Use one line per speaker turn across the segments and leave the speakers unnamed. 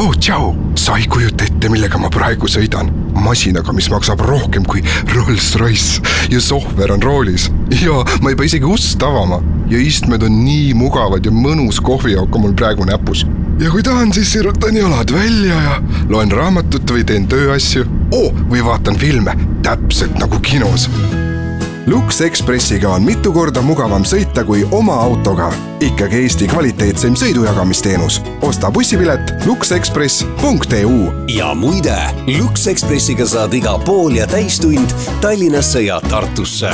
oh tšau, sa ei kujuta ette, millega ma praegu sõidan. masinaga, mis maksab rohkem kui Rolls-Royce. Ja sohver on roolis. Ja ma ei pea isegi ust avama. Ja istmed on nii mugavad ja mõnus kohviauk on mul praegu näpus. ja kui tahan, siis sirutan jalad välja ja loen raamatut või teen tööasju. Oh, või vaatan filme, täpselt nagu kinos Lux Expressiga on mitu korda mugavam sõita kui oma autoga. ikkagi Eesti kvaliteetseim sõidujagamisteenus. osta bussipilet luxexpress.eu.
ja muide, Lux Expressiga saad iga pool ja täistund Tallinnasse ja Tartusse.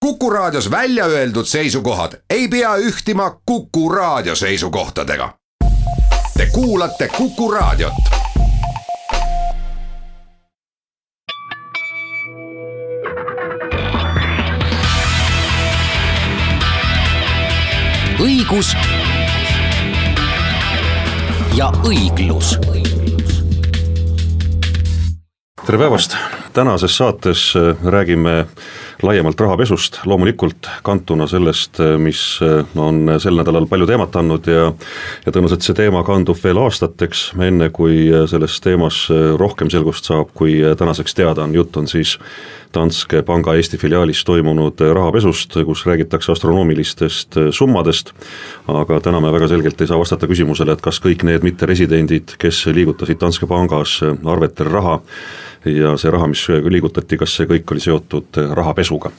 kuku raadios välja öeldud seisukohad ei pea ühtima Kuku raadio seisukohtadega. Te kuulate Kuku raadiot
õigus ja õiglus.
tere päevast, tänases saates äh, räägime laiemalt rahapesust, loomulikult kantuna sellest, äh, mis äh, on sel nädalal palju teemat andnud ja ja tõenäoliselt see teema kandub veel aastateks, enne kui selles teemas rohkem selgust saab, kui tänaseks teada on, jutt on siis Danske panga Eesti filiaalis toimunud rahapesust, kus räägitakse astronoomilistest summadest, aga täna me väga selgelt ei saa vastata küsimusele, et kas kõik need mitteresidendid, kes liigutasid Danske pangas arvetel raha, ja see raha, mis liigutati, kas see kõik oli seotud rahapesuga.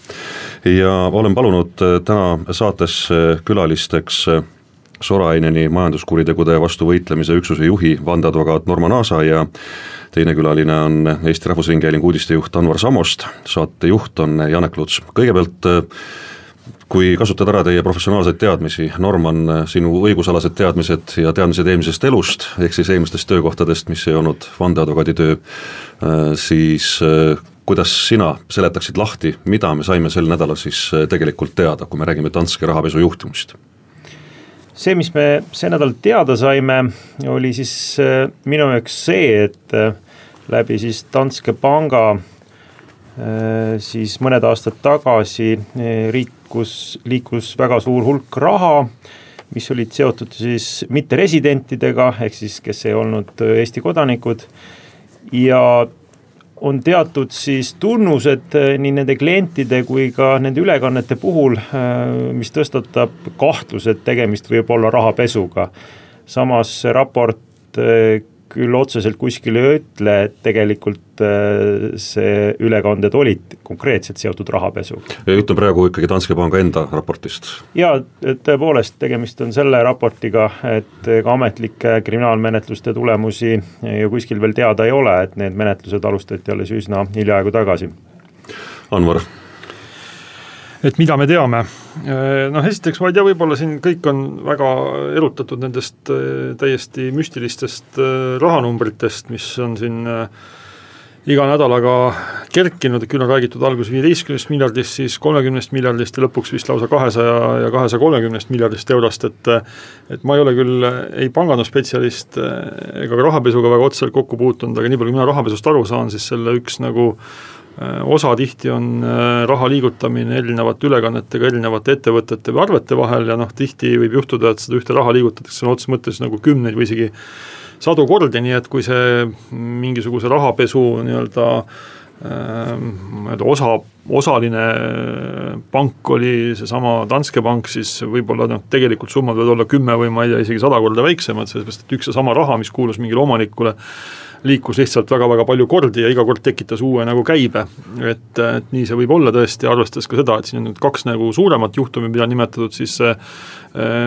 ja olen palunud täna saates külalisteks Soraineni majanduskuritegude vastu võitlemise üksuse juhi, vandeadvokaat Norman Aasa ja teine külaline on Eesti Rahvusringhäälingu uudistejuht Anvar Samost, saatejuht on Janek Luts, kõigepealt kui kasutada ära teie professionaalseid teadmisi, Norman, sinu õigusalased teadmised ja teadmised eelmisest elust, ehk siis eelmistest töökohtadest, mis ei olnud vandeadvokaadi töö, siis kuidas sina seletaksid lahti, mida me saime sel nädalal siis tegelikult teada, kui me räägime Danske rahapesu juhtumist?
See, mis me see nädal teada saime, oli siis minu jaoks see, et läbi siis Danske panga äh, siis mõned aastad tagasi äh, liikus, liikus väga suur hulk raha, mis olid seotud siis mitteresidentidega, ehk siis kes ei olnud äh, Eesti kodanikud. Ja on teatud siis tunnused nii nende klientide kui ka nende ülekannete puhul, mis tõstatab kahtluse, et tegemist võib olla rahapesuga. samas raport küll otseselt kuskil ei ütle, et tegelikult äh, see ülekanded olid konkreetselt seotud rahapesuga.
jutt on praegu ikkagi Danske panga enda raportist?
jaa, tõepoolest, tegemist on selle raportiga, et ega ametlikke kriminaalmenetluste tulemusi ju kuskil veel teada ei ole, et need menetlused alustati alles üsna hiljaaegu tagasi.
Anvar
et mida me teame. Äh, noh, esiteks ma ei tea, võib-olla siin kõik on väga erutatud nendest äh, täiesti müstilistest äh, rahanumbritest, mis on siin iga nädalaga kerkinud, küll on räägitud alguses viieteistkümnest miljardist, siis kolmekümnest miljardist ja lõpuks vist lausa kahesaja ja kahesaja kolmekümnest miljardist eurost, et et ma ei ole küll ei pangandusspetsialist ega ka rahapesuga väga otseselt kokku puutunud, aga nii palju, kui mina rahapesust aru saan, siis selle üks nagu Äh, osa tihti on äh, raha liigutamine erinevate ülekannetega erinevate ettevõtete või arvete vahel ja noh, tihti võib juhtuda, et seda ühte raha liigutatakse sõna otseses mõttes nagu kümneid või isegi sadu kordi, nii et kui see mingisuguse rahapesu nii-öelda nii-öelda osa, osaline pank oli seesama Danske pank, siis võib-olla noh, tegelikult summad võivad olla kümme või ma ei tea, isegi sada korda väiksemad, sellepärast et üks ja sama raha, mis kuulus mingile omanikule, liikus lihtsalt väga-väga palju kordi ja iga kord tekitas uue nagu käibe. et, et nii see võib olla tõesti, arvestades ka seda, et siin on nüüd kaks nagu suuremat juhtumit, mida on nimetatud siis äh,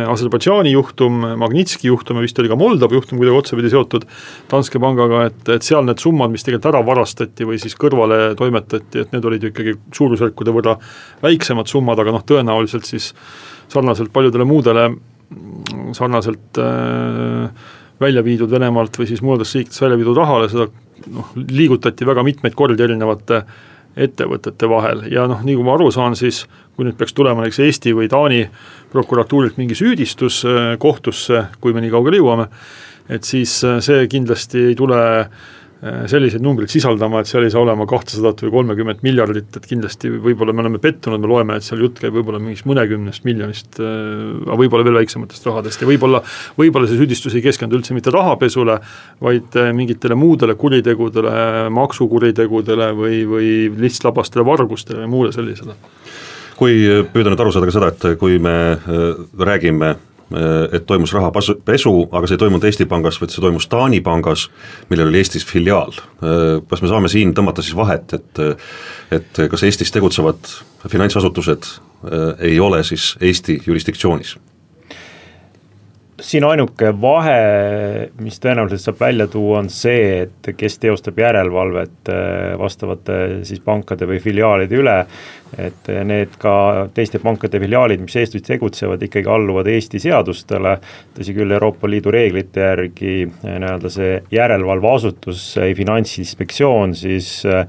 Aserbaidžaani juhtum, Magnitski juhtum ja vist oli ka Moldova juhtum kuidagi otsapidi seotud Danske pangaga, et, et seal need summad, mis tegelikult ära varastati või siis kõrvale toimetati, et need olid ju ikkagi suurusjärkude võrra väiksemad summad, aga noh, tõenäoliselt siis sarnaselt paljudele muudele, sarnaselt äh, välja viidud Venemaalt või siis muudest riikidest välja viidud rahale, seda noh, liigutati väga mitmeid kordi erinevate ettevõtete vahel. Ja noh, nii kui ma aru saan, siis kui nüüd peaks tulema näiteks Eesti või Taani prokuratuurilt mingi süüdistus äh, kohtusse, kui me nii kaugele jõuame, et siis äh, see kindlasti ei tule Äh, selliseid numbreid sisaldama, et seal ei saa olema kahtesadat või kolmekümmet miljardit, et kindlasti võib-olla me oleme pettunud, me loeme, et seal jutt käib võib-olla mingist mõnekümnest miljonist, äh, aga võib-olla veel väiksematest rahadest. Ja võib-olla, võib-olla see süüdistus ei keskendu üldse mitte rahapesule, vaid äh, mingitele muudele kuritegudele, maksukuritegudele või, või lihtslabastele vargustele või muule sellisele.
Kui püüda nüüd aru saada ka seda, et kui me räägime Äh, et toimus rahapesu, aga see ei toimunud Eesti Pangas, vaid see toimus Taani pangas, millel oli Eestis filiaal. Äh, kas me saame siin tõmmata siis vahet, et et kas Eestis tegutsevad finantsasutused äh, ei ole siis Eesti jurisdiktsioonis?
siin ainuke vahe, mis tõenäoliselt saab välja tuua, on see, et kes teostab järelevalvet vastavate siis pankade või filiaalide üle et need ka teiste pankade filiaalid, mis Eestis tegutsevad, ikkagi alluvad Eesti seadustele, tõsi küll, Euroopa Liidu reeglite järgi eh, nii-öelda see järelevalveasutus, Finantsinspektsioon siis eh,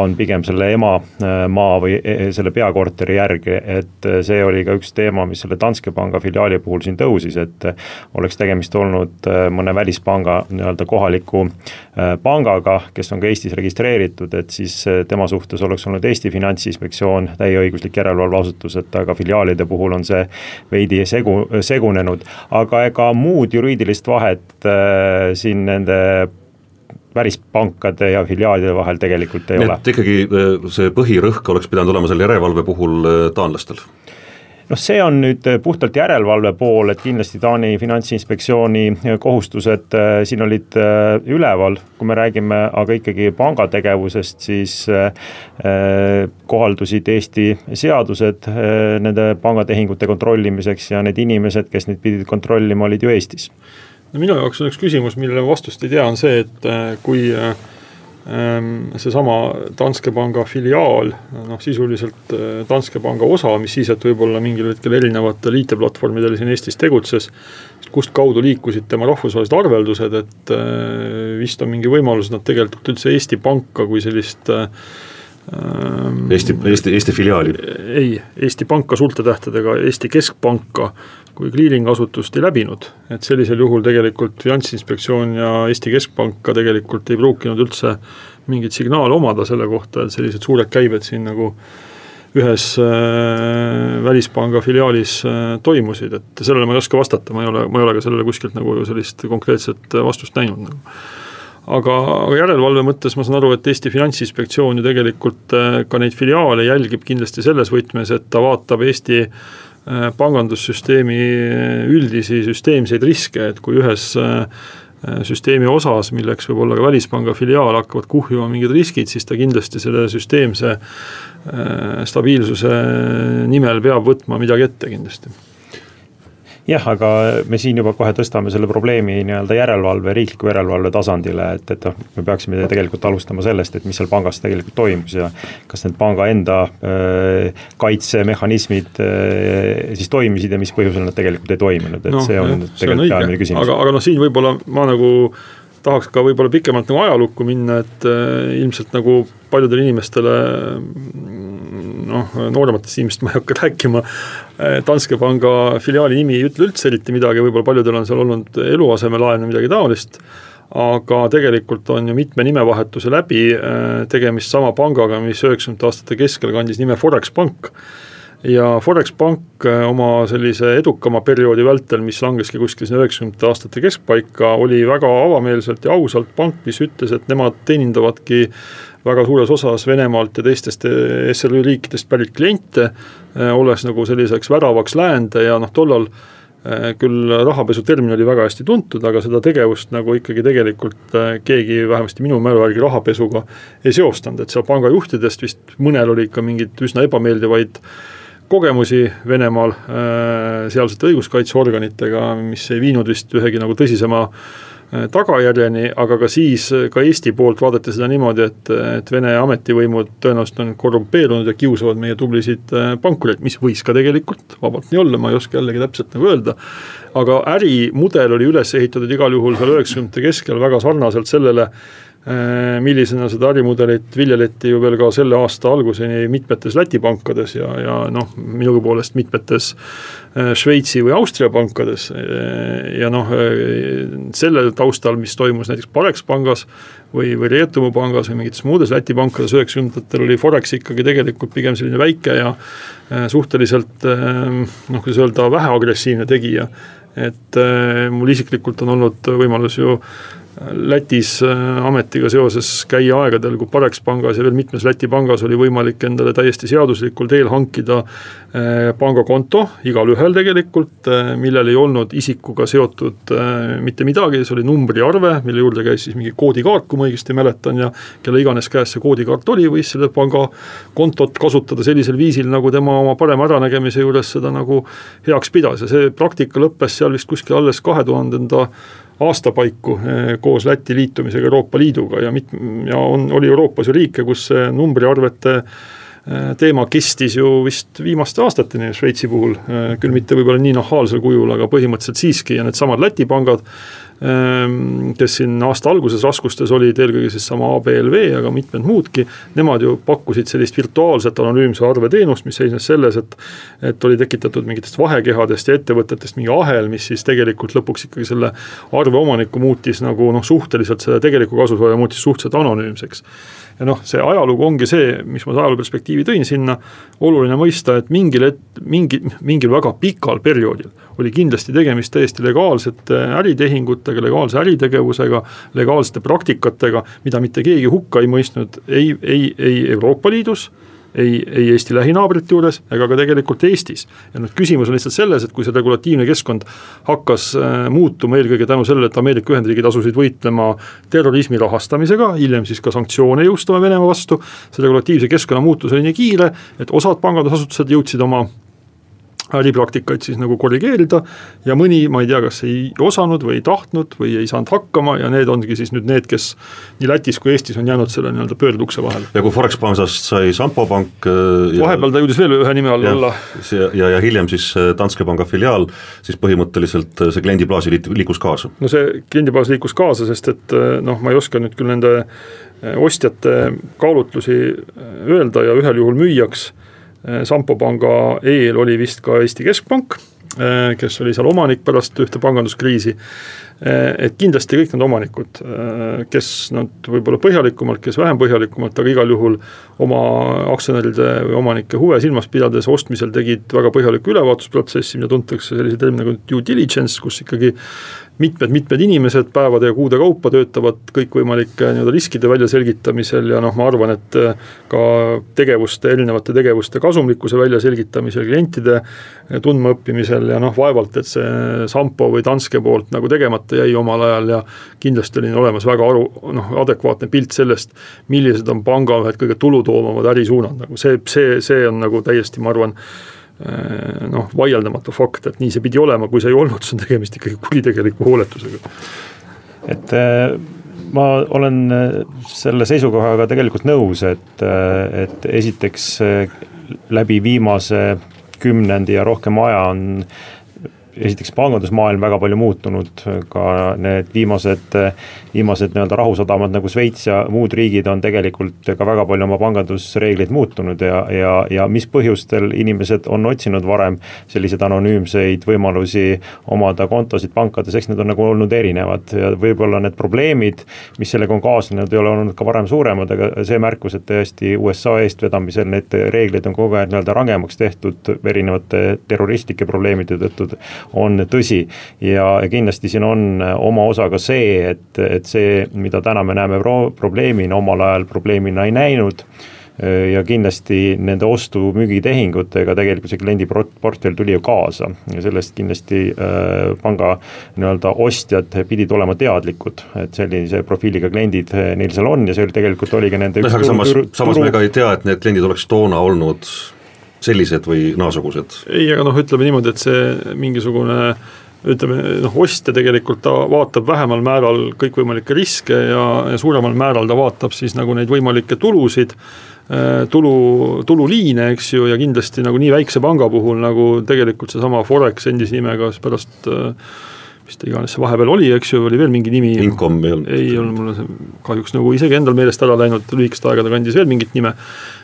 on pigem selle emamaa või eh, selle peakorteri järgi, et see oli ka üks teema, mis selle Danske panga filiaali puhul siin tõusis, et oleks tegemist olnud mõne välispanga nii-öelda kohaliku pangaga, kes on ka Eestis registreeritud, et siis tema suhtes oleks olnud Eesti Finantsinspektsioon on täieõiguslik järelevalveasutus, et aga filiaalide puhul on see veidi segu, segunenud. aga ega muud juriidilist vahet äh, siin nende välispankade ja filiaalide vahel tegelikult ei
Nii
ole.
ikkagi äh, see põhirõhk oleks pidanud olema selle järelevalve puhul äh, taanlastel
noh, see on nüüd äh, puhtalt järelevalve pool, et kindlasti Taani finantsinspektsiooni äh, kohustused äh, siin olid üleval, kui me räägime aga ikkagi panga tegevusest, siis kohaldusid Eesti seadused nende pangatehingute kontrollimiseks ja need inimesed, kes neid pidid kontrollima, olid ju Eestis.
no minu jaoks on üks küsimus, millele vastust ei tea, on see, et kui äh, seesama Danske panga filiaal, noh sisuliselt eh, Danske panga osa, mis siis, et võib-olla mingil hetkel erinevatel IT-platvormidel siin Eestis tegutses, kust kaudu liikusid tema rahvusvahelised arveldused, et eh, vist on mingi võimalus, et nad tegelikult üldse Eesti Panka kui sellist äh,
Eesti, Eesti, Eesti filiaali?
ei, Eesti Panka suurte tähtedega, Eesti Keskpanka kui kliiringasutust ei läbinud. et sellisel juhul tegelikult Finantsinspektsioon ja Eesti Keskpank ka tegelikult ei pruukinud üldse mingit signaali omada selle kohta, et sellised suured käibed siin nagu ühes äh, välispanga filiaalis äh, toimusid, et sellele ma ei oska vastata, ma ei ole, ma ei ole ka sellele kuskilt nagu sellist konkreetset vastust näinud nagu aga, aga järelevalve mõttes ma saan aru, et Eesti Finantsinspektsioon ju tegelikult äh, ka neid filiaale jälgib kindlasti selles võtmes, et ta vaatab Eesti äh, pangandussüsteemi äh, üldisi süsteemseid riske, et kui ühes süsteemi osas, milleks võib olla ka Välispanga filiaal, hakkavad kuhjuma mingid riskid, siis ta kindlasti selle süsteemse stabiilsuse nimel peab võtma midagi ette kindlasti
jah, aga me siin juba kohe tõstame selle probleemi nii-öelda järelevalve, riikliku järelevalve tasandile, et, et noh, me peaksime tegelikult alustama sellest, et mis seal pangas tegelikult toimus ja kas need panga enda äh, kaitsemehhanismid äh, siis toimisid ja mis põhjusel nad tegelikult ei toiminud, et no, see on jah, tegelikult peamine küsimus.
aga, aga noh, siin võib-olla ma nagu tahaks ka võib-olla pikemalt nagu ajalukku minna, et äh, ilmselt nagu paljudele inimestele noh, noorematest inimestest ma ei hakka rääkima. Äh, Danske panga filiaali nimi ei ütle üldse eriti midagi, võib-olla paljudel on seal olnud eluasemelaen või midagi taolist. aga tegelikult on ju mitme nimevahetuse läbi äh, tegemist sama pangaga, mis üheksakümnendate aastate keskel kandis nime Forex Pank ja Forex Pank äh, oma sellise edukama perioodi vältel, mis langeski kuskil sinna üheksakümnendate aastate keskpaika, oli väga avameelselt ja ausalt pank, mis ütles, et nemad teenindavadki väga suures osas Venemaalt ja teistest äh, SRÜ riikidest pärit kliente, äh, olles nagu selliseks väravaks läände ja noh, tollal küll rahapesu termin oli väga hästi tuntud, aga seda tegevust nagu ikkagi tegelikult keegi vähemasti minu mälu järgi rahapesuga ei seostanud, et seal pangajuhtidest vist mõnel oli ikka mingeid üsna ebameeldivaid kogemusi Venemaal äh, sealsete õiguskaitseorganitega, mis ei viinud vist ühegi nagu tõsisema äh, tagajärjeni, aga ka siis ka Eesti poolt vaadati seda niimoodi, et, et Vene ametivõimud tõenäoliselt on korrumpeerunud ja kiusavad meie tublisid äh, pankureid, mis võis ka tegelikult vabalt nii olla, ma ei oska jällegi täpselt nagu öelda. aga ärimudel oli üles ehitatud igal juhul seal üheksakümnendate keskel väga sarnaselt sellele Äh, millisena seda ärimudelit viljeleti ju veel ka selle aasta alguseni mitmetes Läti pankades ja, ja noh, minu poolest mitmetes äh, Šveitsi või Austria pankades. Äh, ja noh, selle taustal, mis toimus näiteks Parex pangas või, või Rietumu pangas või mingites muudes Läti pankades üheksakümnendatel oli Forex ikkagi tegelikult pigem selline väike ja suhteliselt noh, kuidas öelda, väheagressiivne tegija. et mul isiklikult on olnud võimalus ju Lätis äh, ametiga seoses käia aegadel, kui Parex pangas ja veel mitmes Läti pangas oli võimalik endale täiesti seaduslikul teel hankida äh, pangakonto, igalühel tegelikult, äh, millel ei olnud isikuga seotud mitte midagi, see oli numbriarve, mille juurde käis siis mingi koodikaart, kui ma õigesti mäletan, ja kelle iganes käes see koodikaart oli, võis selle pangakontot kasutada sellisel viisil, nagu tema oma parema äranägemise juures seda nagu heaks pidas. Ja see praktika lõppes seal vist kuskil alles kahe tuhandenda aasta paiku eh, koos Läti liitumisega Euroopa Liiduga ja mit-, ja on, oli Euroopas ju riike, kus see numbriarvete eh, teema kestis ju vist viimaste aastateni Šveitsi puhul, eh, küll mitte võib-olla nii nahaalsel kujul, aga põhimõtteliselt siiski ja needsamad Läti pangad kes siin aasta alguses raskustes olid, eelkõige siis sama ABLV, aga mitmed muudki, nemad ju pakkusid sellist virtuaalset anonüümse arveteenust, mis seisnes selles, et et oli tekitatud mingitest vahekehadest ja ettevõtetest mingi ahel, mis siis tegelikult lõpuks ikkagi selle arve omanikku muutis nagu noh, suhteliselt selle tegeliku kasusaaja muutis suhteliselt anonüümseks. Ja noh, see ajalugu ongi see, mis ma ajaloo perspektiivi tõin sinna, oluline mõista, et mingil et-, mingi, mingil väga pikal perioodil oli kindlasti tegemist täiesti legaalsete äritehingutega, legaalse äritegevusega, legaalsete praktikatega, mida mitte keegi hukka ei mõistnud ei, ei, ei Euroopa Liidus ei, ei Eesti lähinaabrite juures ega ka tegelikult Eestis. ja noh, küsimus on lihtsalt selles, et kui see regulatiivne keskkond hakkas äh, muutuma eelkõige tänu sellele, et Ameerika Ühendriigid asusid võitlema terrorismi rahastamisega, hiljem siis ka sanktsioone jõustama Venemaa vastu, see regulatiivse keskkonna muutus oli nii kiire, et osad pangandusasutused jõudsid oma äripraktikaid siis nagu korrigeerida ja mõni, ma ei tea, kas ei osanud või ei tahtnud või ei saanud hakkama ja need ongi siis nüüd need, kes nii Lätis kui Eestis on jäänud selle nii-öelda pöördukse vahele.
ja kui Forex Pansast sai Sampo pank
äh, ja, vahepeal ta jõudis veel ühe nime all olla.
ja, ja, ja hiljem siis äh, Danske panga filiaal, siis põhimõtteliselt äh, see kliendibaas liikus kaasa.
no see kliendibaas liikus kaasa, sest et noh, ma ei oska nüüd küll nende ostjate kaalutlusi öelda ja ühel juhul müüjaks Sampo panga eel oli vist ka Eesti Keskpank, äh, kes oli seal omanik pärast ühte panganduskriisi. Äh, et kindlasti kõik need omanikud, kes nad võib-olla põhjalikumalt, kes vähem põhjalikumalt, aga igal juhul oma aktsionäride või omanike huve silmas pidades ostmisel tegid väga põhjaliku ülevaatusprotsessi, mida tuntakse sellise termini nagu due diligence, kus ikkagi mitmed-mitmed inimesed päevade ja kuude kaupa töötavad kõikvõimalike nii-öelda riskide väljaselgitamisel ja noh, ma arvan, et äh, ka tegevuste, erinevate tegevuste kasumlikkuse väljaselgitamisel, klientide tundmaõppimisel ja noh, vaevalt, et see Sampo või Danske poolt nagu tegemata jäi omal ajal ja kindlasti oli olemas väga aru, noh, adekvaatne pilt sellest, millised on panga ühed kõige tulutoovamad ärisuunad, nagu see, see, see on nagu täiesti, ma arvan, Äh, noh, vaieldamatu fakt, et nii see pidi olema, kui see ei olnud, siis on tegemist ikkagi kuritegeliku hooletusega.
et äh, ma olen äh, selle seisukohaga tegelikult nõus, et, et esiteks läbi viimase kümnendi ja rohkem aja on esiteks pangandusmaailm väga palju muutunud, ka need viimased, viimased nii-öelda rahusadamad nagu Šveits ja muud riigid on tegelikult ka väga palju oma pangandusreegleid muutunud ja, ja, ja mis põhjustel inimesed on otsinud varem selliseid anonüümseid võimalusi omada kontosid pankades, eks need on nagu olnud erinevad ja võib-olla need probleemid, mis sellega on kaasnenud, ei ole olnud ka varem suuremad, aga see märkus, et tõesti USA eestvedamisel need reeglid on kogu aeg nii-öelda rangemaks tehtud erinevate terroristlike probleemide tõttu on tõsi. ja kindlasti siin on oma osa ka see, et, et see, mida täna me näeme pro probleemina, omal ajal probleemina ei näinud ja kindlasti nende ostu-müügitehingutega tegelikult see kliendiportfell tuli ju kaasa ja sellest kindlasti äh, panga nii-öelda ostjad pidid olema teadlikud, et sellise profiiliga kliendid neil seal on ja see tegelikult oligi nende
no aga samas, samas me ka ei tea, et need kliendid oleks toona olnud sellised või naasugused?
ei, aga noh, ütleme niimoodi, et see mingisugune ütleme noh, ostja tegelikult ta vaatab vähemal määral kõikvõimalikke riske ja, ja suuremal määral ta vaatab siis nagu neid võimalikke tulusid, äh, tulu, tululiine, eks ju, ja kindlasti nagu nii väikse panga puhul nagu tegelikult seesama Forex endise nimega pärast äh, mis ta iganes see vahepeal oli, eks ju, oli veel mingi nimi.
Incom ei olnud.
ei olnud mul see kahjuks nagu isegi endal meelest ära läinud, lühikeste aegade kandis veel mingit nime.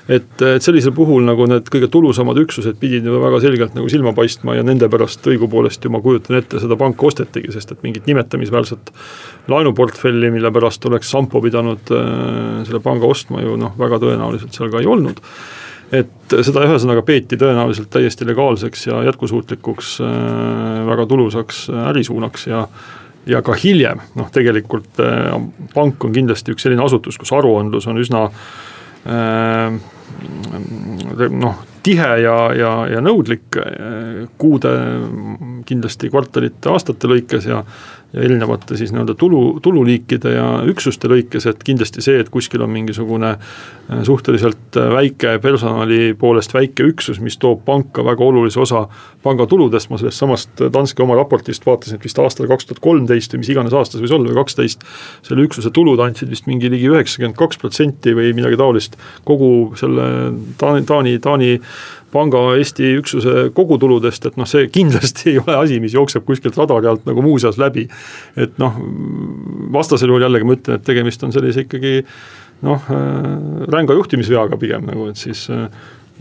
Et, et sellisel puhul nagu need kõige tulusamad üksused pidid ju väga selgelt nagu silma paistma ja nende pärast õigupoolest ju ma kujutan ette, seda panka ostetigi, sest et mingit nimetamisväärset laenuportfelli, mille pärast oleks Sampo pidanud äh, selle panga ostma ju noh, väga tõenäoliselt seal ka ei olnud. Et seda ühesõnaga peeti tõenäoliselt täiesti legaalseks ja jätkusuutlikuks äh,, väga tulusaks ärisuunaks ja ja ka hiljem, noh tegelikult äh, pank on kindlasti üks selline asutus, kus aruandlus on üsna äh, noh, tihe ja, ja, ja nõudlik äh, kuude, kindlasti kvartalite, aastate lõikes ja erinevate siis nii-öelda tulu, tululiikide ja üksuste lõikes, et kindlasti see, et kuskil on mingisugune äh, suhteliselt äh, väike personali poolest väike üksus, mis toob panka väga olulise osa panga tuludest, ma sellest samast Danske oma raportist vaatasin, et vist aastal kaks tuhat kolmteist või mis iganes aastas võis olla, või kaksteist, selle üksuse tulud andsid vist mingi ligi üheksakümmend kaks protsenti või midagi taolist kogu selle Taani, Taani, Taani panga Eesti üksuse kogutuludest, et noh, see kindlasti ei ole asi, mis jookseb kuskilt radari alt nagu muuseas läbi. et noh, vastasel juhul jällegi ma ütlen, et tegemist on sellise ikkagi noh, äh, ränga juhtimisveaga pigem nagu, et siis äh,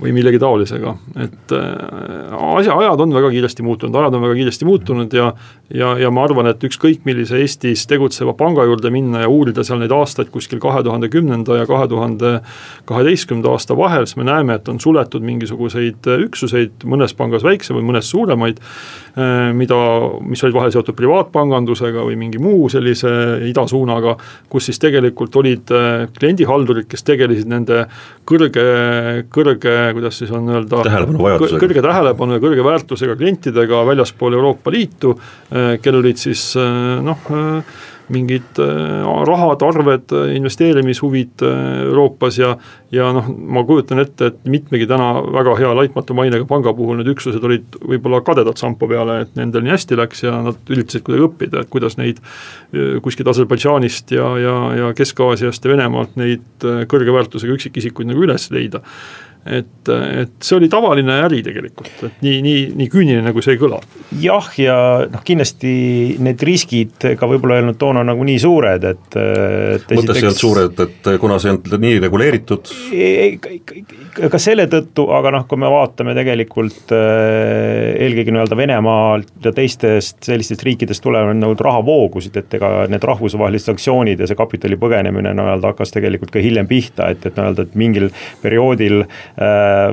või millegi taolisega, et äh, asja, ajad on väga kiiresti muutunud, ajad on väga kiiresti muutunud ja ja, ja ma arvan, et ükskõik millise Eestis tegutseva panga juurde minna ja uurida seal neid aastaid kuskil kahe tuhande kümnenda ja kahe tuhande kaheteistkümnenda aasta vahel, siis me näeme, et on suletud mingisuguseid üksuseid, mõnes pangas väiksemaid, mõnes suuremaid, äh, mida, mis olid vahel seotud privaatpangandusega või mingi muu sellise idasuunaga, kus siis tegelikult olid äh, kliendihaldurid, kes tegelesid nende kõrge, kõrge kuidas siis on öelda, kõrge tähelepanu ja kõrge väärtusega klientidega väljaspool Euroopa Liitu, eh, kellel olid siis eh, noh, eh, mingid rahad, arved, investeerimishuvid Euroopas ja ja noh, ma kujutan ette, et mitmegi täna väga hea laitmatu mainega panga puhul need üksused olid võib-olla kadedad Sampo peale, et nendel nii hästi läks ja nad üritasid kuidagi õppida, et kuidas neid kuskilt Aserbaidžaanist ja, ja, ja Kesk-Aasiast ja Venemaalt neid kõrge väärtusega üksikisikuid nagu üles leida et, et see oli tavaline äri tegelikult, et nii, nii, nii küüniline, nagu see ei kõla.
jah, ja noh, kindlasti need riskid ka võib-olla ei olnud toona nagu nii suured, et, et
mõttes ei olnud suured, et kuna see on nii reguleeritud?
ka selle tõttu, aga noh, kui me vaatame tegelikult äh, eelkõige nii-öelda Venemaalt ja teistest sellistest riikidest tulevad nagu rahavoogusid, et ega need rahvusvahelised sanktsioonid ja see kapitali põgenemine nii-öelda hakkas tegelikult ka hiljem pihta, et, et nii-öelda, et mingil perioodil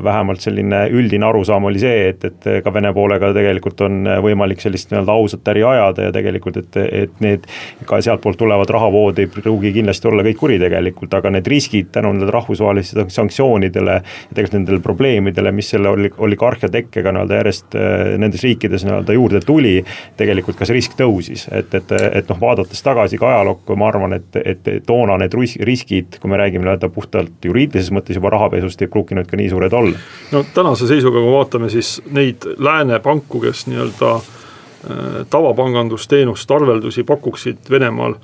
vähemalt selline üldine arusaam oli see, et, et ka Vene poolega tegelikult on võimalik sellist nii-öelda ausat äri ajada ja tegelikult, et, et need ka sealtpoolt tulevad rahavood ei pruugi kindlasti olla kõik kuritegelikult, aga need riskid tänu nendele rahvusvahelistele sanktsioonidele ja tegelikult nendele probleemidele, mis selle oligarhia tekkega nii-öelda järjest äh, nendes riikides nii-öelda juurde tuli, tegelikult ka see risk tõusis, et, et, et noh, vaadates tagasi ka ajalukku, ma arvan, et, et toona need riskid, kui me räägime nii-öelda puhtalt juriidilises mõttes juba rahapesust, ei pruukinud ka nii suured olla.
no tänase seisuga, kui vaatame siis neid lääne panku, kes nii-öelda äh, tavapangandusteenust, arveldusi pakuksid Venemaal,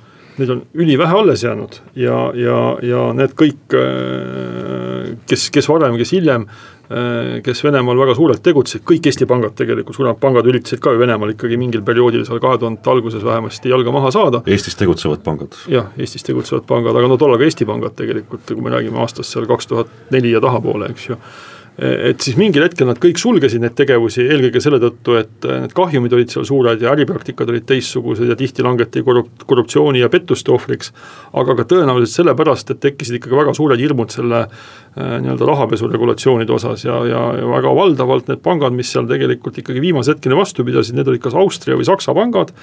neid on ülivähe alles jäänud ja, ja, ja need kõik äh,, kes, kes varem, kes hiljem äh,, kes Venemaal väga suurelt tegutsesid, kõik Eesti pangad tegelikult, suuremad pangad üritasid ka ju Venemaal ikkagi mingil perioodil seal kahe tuhandete alguses vähemasti jalga maha saada.
Eestis tegutsevad pangad.
jah, Eestis tegutsevad pangad, aga no tollal ka Eesti pangad tegelikult, kui me räägime aastast seal kaks tuhat neli ja tahapoole, eks ju et siis mingil hetkel nad kõik sulgesid neid tegevusi, eelkõige selle tõttu, et äh, need kahjumid olid seal suured ja äripraktikad olid teistsugused ja tihti langeti korrup-, korruptsiooni ja pettuste ohvriks, aga ka tõenäoliselt sellepärast, et tekkisid ikkagi väga suured hirmud selle äh, nii-öelda rahapesu regulatsioonide osas ja, ja, ja väga valdavalt need pangad, mis seal tegelikult ikkagi viimase hetkeni vastu pidasid, need olid kas Austria või Saksa pangad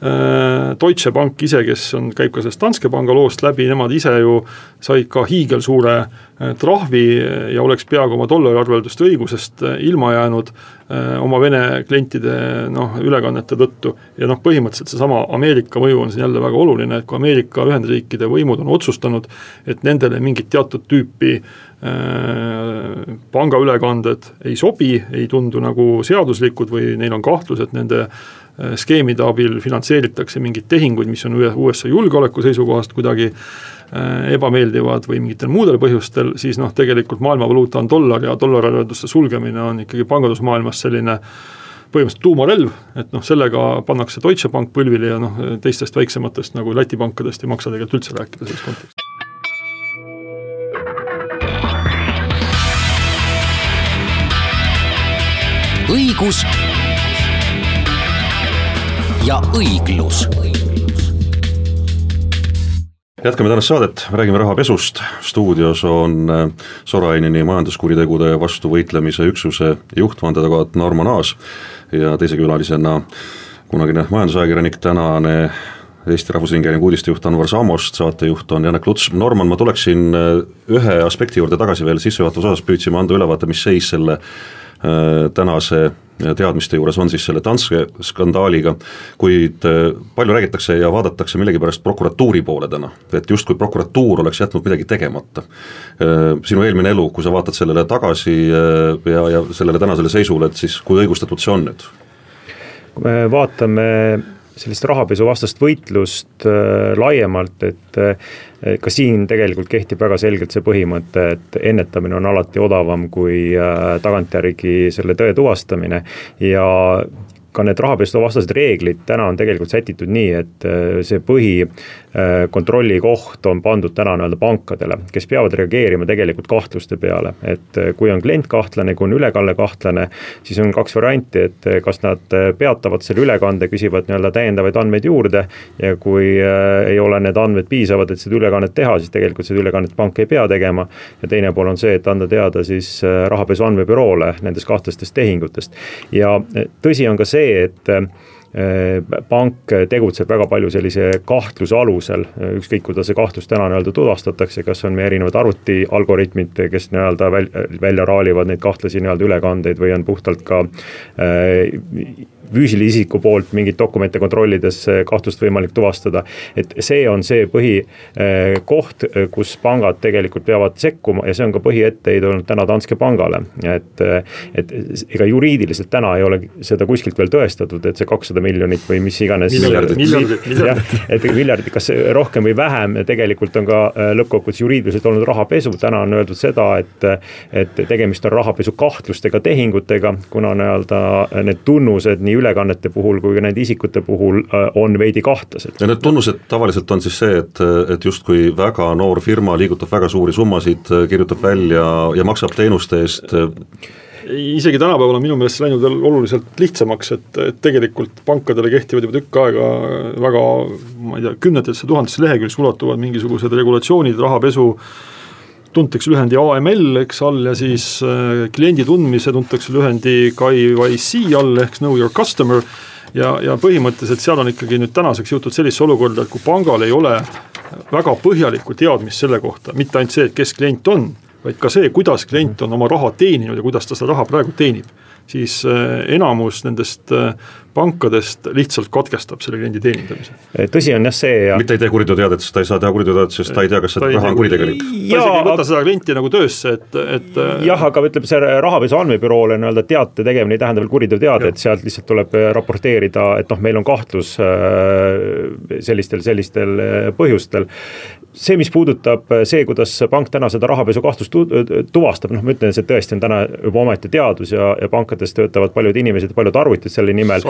Deutsche Bank ise, kes on, käib ka sellest Danske panga loost läbi, nemad ise ju said ka hiigelsuure äh, trahvi ja oleks peaaegu oma dollariarvelduste õigusest äh, ilma jäänud oma Vene klientide noh, ülekannete tõttu. ja noh, põhimõtteliselt seesama Ameerika mõju on siin jälle väga oluline, et kui Ameerika Ühendriikide võimud on otsustanud, et nendele mingit teatud tüüpi pangaülekanded ei sobi, ei tundu nagu seaduslikud või neil on kahtlus, et nende Äh, skeemide abil finantseeritakse mingeid tehinguid, mis on USA julgeoleku seisukohast kuidagi äh, ebameeldivad või mingitel muudel põhjustel, siis noh, tegelikult maailmavaluuta on dollar ja dollariarvelduste sulgemine on ikkagi pangandusmaailmas selline põhimõtteliselt tuumarelv, et noh, sellega pannakse Deutsche Bank põlvili ja noh, teistest väiksematest nagu Läti pankadest ei maksa tegelikult üldse rääkida selles kontekstis.
õigus ja õiglus.
Jätkame tänast saadet, räägime rahapesust, stuudios on äh, Soraineni majanduskuritegude vastu võitlemise üksuse juht, vandeadvokaat Narmo Naas ja teise külalisena kunagine majandusajakirjanik, tänane Eesti Rahvusringhäälingu uudistejuht Anvar Samost, saatejuht on Janek Luts, Norman, ma tuleksin äh, ühe aspekti juurde tagasi veel, sissejuhatavas osas püüdsime anda ülevaate, mis seis selle äh, tänase teadmiste juures on siis selle Danske skandaaliga, kuid äh, palju räägitakse ja vaadatakse millegipärast prokuratuuri poole täna, et justkui prokuratuur oleks jätnud midagi tegemata. Äh, sinu eelmine elu, kui sa vaatad sellele tagasi äh, ja, ja sellele tänasele seisule, et siis kui õigustatud see on nüüd?
kui me vaatame sellist rahapesuvastast võitlust äh, laiemalt, et äh, ka siin tegelikult kehtib väga selgelt see põhimõte, et ennetamine on alati odavam kui äh, tagantjärgi selle tõe tuvastamine. Ja ka need rahapesuvastased reeglid täna on tegelikult sätitud nii, et äh, see põhikontrolli äh, koht on pandud täna nii-öelda pankadele, kes peavad reageerima tegelikult kahtluste peale, et äh, kui on klient kahtlane, kui on ülekanne kahtlane, siis on kaks varianti, et kas nad peatavad selle ülekande, küsivad nii-öelda täiendavaid andmeid juurde ja kui ei ole need andmed piisavad, et seda ülekannet teha, siis tegelikult seda ülekannet pank ei pea tegema. ja teine pool on see, et anda teada siis rahapesu andmebüroole nendest kahtlastest tehingutest ja tõsi on ka see, see, et äh, pank tegutseb väga palju sellise kahtluse alusel, ükskõik kuidas see kahtlus täna nii-öelda tuvastatakse, kas on meie erinevad arvutialgoritmid, kes nii-öelda välja, välja raalivad neid kahtlasi nii-öelda ülekandeid või on puhtalt ka äh, füüsilise isiku poolt mingeid dokumente kontrollides kahtlust võimalik tuvastada. et see on see põhikoht, eh, kus pangad tegelikult peavad sekkuma ja see on ka põhietteheide olnud täna Danske pangale. et, et ega juriidiliselt täna ei ole seda kuskilt veel tõestatud, et see kakssada miljonit või mis iganes. miljardit. et miljardit, kas rohkem või vähem, tegelikult on ka eh, lõppkokkuvõttes juriidiliselt olnud rahapesu, täna on öeldud seda, et, et tegemist on rahapesu kahtlustega tehingutega, kuna nii-öelda need tunnused nii ülekannete puhul kui ka nende isikute puhul äh, on veidi kahtlased.
ja need tunnused tavaliselt on siis see, et, et justkui väga noor firma liigutab väga suuri summasid, kirjutab välja ja maksab teenuste eest
isegi tänapäeval on minu meelest see läinud veel oluliselt lihtsamaks, et, et tegelikult pankadele kehtivad juba tükk aega väga ma ei tea, kümnetesse tuhandesse lehekülgedesse ulatuvad mingisugused regulatsioonid, rahapesu tuntakse lühendi AML, eks all ja siis äh, kliendi tundmise tuntakse lühendi KYC all ehk Know Your Customer. ja, ja põhimõtteliselt seal on ikkagi nüüd tänaseks jõutud sellisesse olukorda, et kui pangal ei ole väga põhjalikku teadmist selle kohta, mitte ainult see, et kes klient on, vaid ka see, kuidas klient on oma raha teeninud ja kuidas ta seda raha praegu teenib siis äh, enamus nendest äh, pankadest lihtsalt katkestab selle kliendi teenindamise.
tõsi on jah see ja
mitte ei tee kuriteoteadet, sest ta ei saa teha kuriteoteadet, sest ta ei tea, kas see raha on kuritegelik.
ta isegi ei võta seda klienti nagu töösse, et, et
äh, jah, aga ütleme, see rahapesu andmebüroole nii-öelda teate tegemine ei tähenda veel kuriteoteade, et sealt lihtsalt tuleb raporteerida, et noh, meil on kahtlus sellistel, sellistel põhjustel see, mis puudutab see, kuidas pank täna seda rahapesu kahtlust tuvastab, noh, ma ütlen, see tõesti on täna juba omaette teadus ja, ja pankades töötavad paljud inimesed, paljud arvutid selle nimel.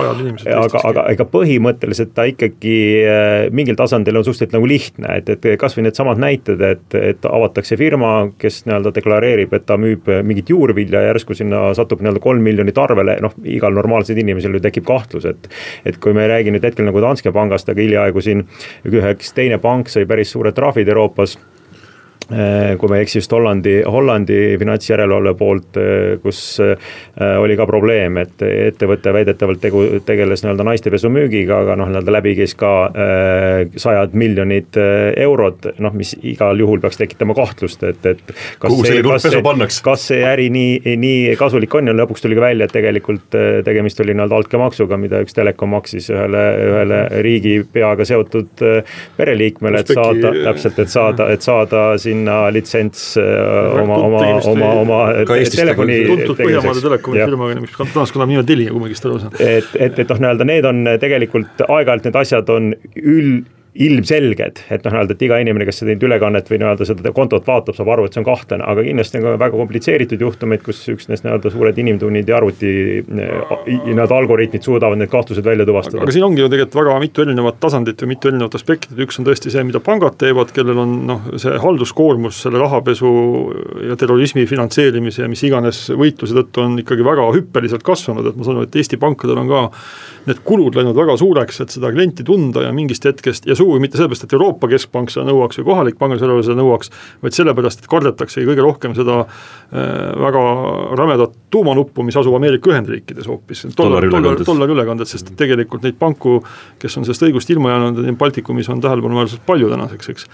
Aga, aga ega põhimõtteliselt ta ikkagi äh, mingil tasandil on suhteliselt nagu lihtne, et, et kasvõi needsamad näited, et, et avatakse firma, kes nii-öelda deklareerib, et ta müüb mingit juurvilja ja järsku sinna satub nii-öelda kolm miljonit arvele, noh, igal normaalsel inimesel ju tekib kahtlus, et. et kui me ei räägi nüüd hetkel nagu Danske pangast, aga hiljaaegu siin üks teine pank sai päris suure trahvi trahvid Euroopas Äh, kui ma ei eksi, just Hollandi, Hollandi finantsjärelevalve poolt, äh, kus äh, oli ka probleem, et ettevõte väidetavalt tegu, tegeles nii-öelda naistepesu müügiga, aga noh, nii-öelda läbi käis ka sajad miljonid eurod, noh, mis igal juhul peaks tekitama kahtlust, et, et
kas kuhu selline hulk pesu pannakse?
kas see äri nii, nii kasulik on ja lõpuks tuli ka välja, et tegelikult tegemist oli nii-öelda altkäemaksuga, mida üks telekom maksis ühele, ühele riigipeaga seotud pereliikmele, et saada, täpselt, et saada, et saada siin sinna litsents äh, oma, oma, oma, oma telefoni.
tuntud Põhjamaade telekomi firmaga, mis tänast kannab nime Telia, kui ma õigesti aru saan.
et, et, et noh, nii-öelda need on tegelikult aeg-ajalt need asjad on üld ilmselged, et noh, nii-öelda, et iga inimene, kes seda ülekannet või nii-öelda seda kontot vaatab, saab aru, et see on kahtlane, aga kindlasti on ka väga komplitseeritud juhtumeid, kus üksnes nii-öelda suured inimtunnid ja arvuti nii-öelda algoritmid suudavad need kahtlused välja tuvastada.
aga siin ongi ju tegelikult väga mitu erinevat tasandit või mitu erinevat aspekti, üks on tõesti see, mida pangad teevad, kellel on noh, see halduskoormus selle rahapesu ja terrorismi finantseerimise ja mis iganes võitluse tõttu on ikkagi väga hüppeliselt kasvanud, et ma saan aru, et Eesti pankadel on ka need kulud läinud väga suureks, et seda klienti tunda ja mingist hetkest ja sugugi mitte sellepärast, et Euroopa Keskpank seda nõuaks või kohalik pangandusjärelevalve seda nõuaks, vaid sellepärast, et kardetaksegi kõige rohkem seda äh, väga rämedat tuumanuppu, mis asub Ameerika Ühendriikides hoopis. dollari ülekanded, sest tegelikult neid panku, kes on sellest õigust ilma jäänud, Baltikumis on tähelepanuväärselt palju tänaseks, eks.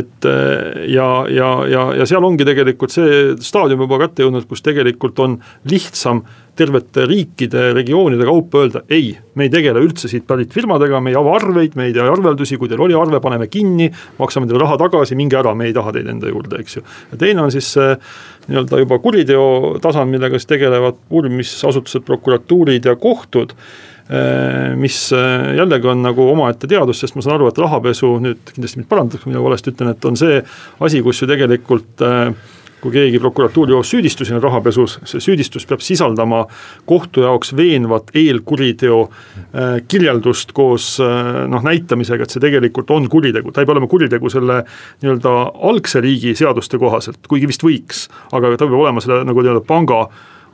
et äh, ja, ja, ja, ja seal ongi tegelikult see staadium juba kätte jõudnud, kus tegelikult on lihtsam tervete riikide, regioonide kaupa öelda ei, me ei tegele üldse siit pärit firmadega, me ei ava arveid, me ei tee arveldusi, kui teil oli arve, paneme kinni, maksame teile raha tagasi, minge ära, me ei taha teid enda juurde, eks ju. ja teine on siis see nii-öelda juba kuriteo tasand, millega siis tegelevad uurimisasutused, prokuratuurid ja kohtud eh, mis eh, jällegi on nagu omaette teadus, sest ma saan aru, et rahapesu nüüd kindlasti mind parandatakse, kui ma valesti ütlen, et on see asi, kus ju tegelikult äh, kui keegi prokuratuuri jõuab süüdistuseni rahapesus, see süüdistus peab sisaldama kohtu jaoks veenvat eelkuriteo äh, kirjeldust koos äh, noh, näitamisega, et see tegelikult on kuritegu, ta ei pea olema kuritegu selle nii-öelda algse riigi seaduste kohaselt, kuigi vist võiks, aga ta peab olema selle nagu nii-öelda panga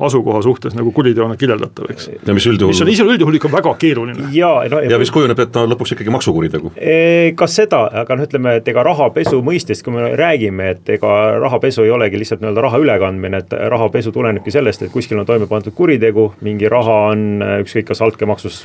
asukoha suhtes nagu kuriteona kirjeldatav, eks.
ja mis üldjuhul.
mis on ise üldjuhul ikka väga keeruline.
ja, no,
ja mis kujuneb, et ta on lõpuks ikkagi maksukuritegu.
ka seda, aga noh, ütleme, et ega rahapesu mõistest, kui me räägime, et ega rahapesu ei olegi lihtsalt nii-öelda raha ülekandmine, et rahapesu tulenebki sellest, et kuskil on toime pandud kuritegu, mingi raha on ükskõik kas altkäemaksus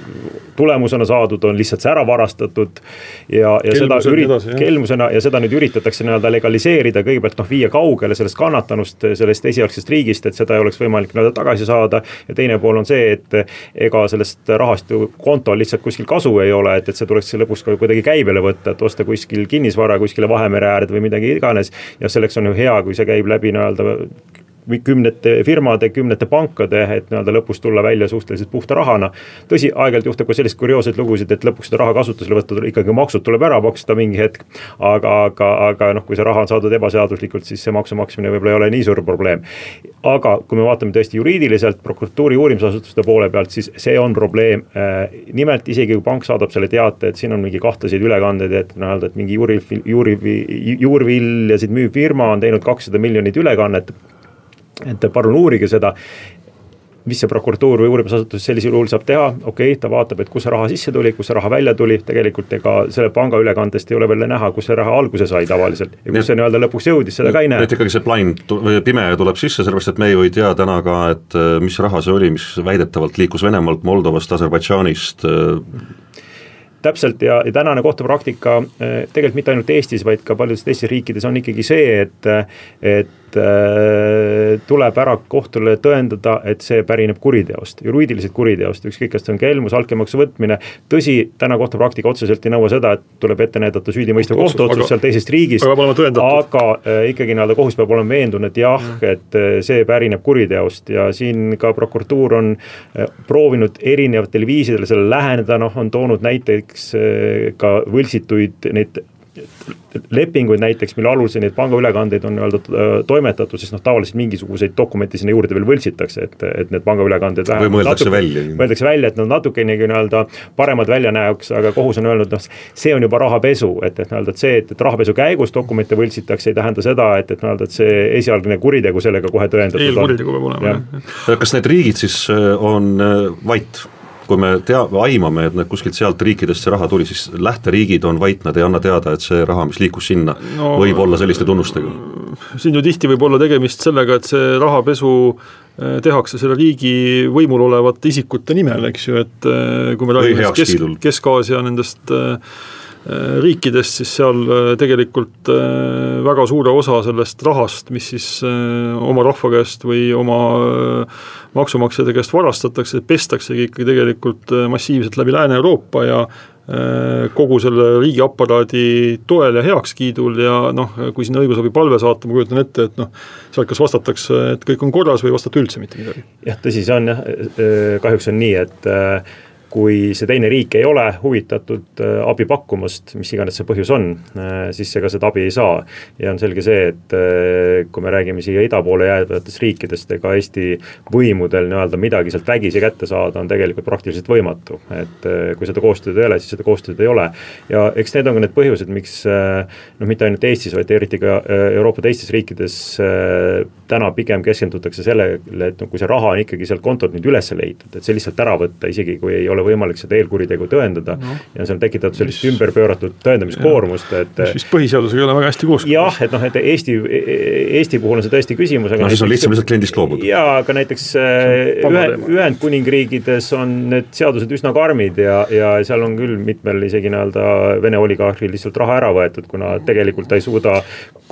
tulemusena saadud, on lihtsalt see ära varastatud. ja, ja Kelmused seda ürit-, kelmusena ja seda nüüd üritatakse nii-öelda legaliseerida, kõigepealt noh, viia kaugele sellest kannatanust, sellest esialgsest riigist, et seda ei oleks võimalik nii-öelda tagasi saada. ja teine pool on see, et ega sellest rahast ju kontol lihtsalt kuskil kasu ei ole, et, et see tuleks lõpuks ka kuidagi käibele võtta, et osta kuskil kinnisvara kuskile Vahemere äärde või midagi iganes. ja selleks on ju hea, kui see käib läbi nii-öelda kümnete firmade, kümnete pankade, et nii-öelda lõpus tulla välja suhteliselt puhta rahana. tõsi, aeg-ajalt juhtub ka selliseid kurioosseid lugusid, et lõpuks seda raha kasutusele võtta, ikkagi maksud tuleb ära maksta mingi hetk. aga, aga, aga noh, kui see raha on saadud ebaseaduslikult, siis see maksu maksmine võib-olla ei ole nii suur probleem. aga kui me vaatame tõesti juriidiliselt prokuratuuri uurimisasutuste poole pealt, siis see on probleem. Äh, nimelt isegi kui pank saadab selle teate, et siin on mingi kahtlaseid ülekandeid, et nii-öelda, et mingi juuri, juuri, juurviljasid müüv firma on teinud kakssada miljonit ülekannet et palun uurige seda mis see prokuratuur või uurimisasutus sellisel juhul saab teha, okei okay,, ta vaatab, et kus see raha sisse tuli, kus see raha välja tuli, tegelikult ega selle panga ülekandest ei ole veel näha, kus see raha alguse sai tavaliselt. ja kus see nii-öelda lõpuks jõudis, seda ka ei näe.
et ikkagi see blind või pime tuleb sisse, sellepärast et me ju ei tea täna ka, et äh, mis raha see oli, mis väidetavalt liikus Venemaalt, Moldovast, Aserbaidžaanist äh,
täpselt ja, ja tänane kohtupraktika äh, tegelikult mitte ainult Eestis, vaid ka paljudes teistes riikides on ikkagi see, et, et tuleb ära kohtule tõendada, et see pärineb kuriteost, juriidilisest kuriteost, ükskõik, kas see on kelmus, altkäemaksu võtmine. tõsi, täna kohtupraktika otseselt ei nõua seda, et tuleb ette näidata süüdimõistev kohtuotsus seal teisest riigist. aga äh, ikkagi nii-öelda kohus peab olema veendunud, et jah mm., et äh, see pärineb kuriteost ja siin ka prokuratuur on proovinud erinevatel viisidel sellele läheneda, noh, on toonud näiteks ka võltsituid neid lepinguid näiteks, mille alusel neid pangaülekandeid on nii-öelda äh, toimetatud, siis noh, tavaliselt mingisuguseid dokumente sinna juurde veel võltsitakse, et, et need pangaülekanded
või mõeldakse natuke, välja.
mõeldakse välja, et nad natukenegi nii-öelda paremad välja näoks, aga kohus on öelnud, noh, see on juba rahapesu, et, et nii-öelda, et see, et, et rahapesu käigus dokumente võltsitakse, ei tähenda seda, et, et nii-öelda, et see esialgne kuritegu sellega kohe tõendatud
on. eelkuritegu peab olema,
jah. kas need riigid siis äh, on äh, vait? Kui me tea-, aimame, et need kuskilt sealt riikidest see raha tuli, siis lähteriigid on vait, nad ei anna teada, et see raha, mis liikus sinna no,, võib olla selliste tunnustega.
siin ju tihti võib olla tegemist sellega, et see rahapesu äh, tehakse selle riigi võimul olevate isikute nimel, eks ju, et äh, kui me räägime Kesk, Kesk-Aasia nendest äh, riikidest, siis seal tegelikult väga suure osa sellest rahast, mis siis oma rahva käest või oma maksumaksjate käest varastatakse, pestaksegi ikkagi tegelikult äh, massiivselt läbi Lääne-Euroopa ja äh, kogu selle riigiaparaadi toel ja heakskiidul ja noh, kui sinna õigusabipalve saata, ma kujutan ette, et noh, sealt kas vastatakse, et kõik on korras või ei vastata üldse mitte midagi.
jah, tõsi see on jah, äh, kahjuks on nii, et kui see teine riik ei ole huvitatud äh, abi pakkumast, mis iganes see põhjus on, äh, siis ega seda abi ei saa. ja on selge see, et äh, kui me räägime siia ida poole jäävatest riikidest, ega Eesti võimudel nii-öelda midagi sealt vägisi kätte saada on tegelikult praktiliselt võimatu. et kui seda koostööd ei ole, siis seda koostööd ei ole. ja eks need on ka need põhjused, miks noh, mitte ainult Eestis, vaid eriti ka Euroopa teistes riikides täna pigem keskendutakse sellele, et no kui see raha on ikkagi sealt kontolt nüüd üles leitud, et see lihtsalt ära võtta, isegi kui ei ole võimalik seda eelkuritegu tõendada no.. ja see on tekitatud sellist mis... ümberpööratud tõendamiskoormust, et.
mis vist põhiseadusega ei ole väga hästi kooskõlas.
jah, et noh, et Eesti, Eesti puhul on see tõesti küsimus.
no siis on lihtsam lihtsalt kliendist loobuda.
jaa, aga näiteks äh, ühe, Ühendkuningriigides on need seadused üsna karmid ja, ja seal on küll mitmel isegi nii-öelda Vene oligarhil lihtsalt raha ära võetud, kuna tegelikult ta ei suuda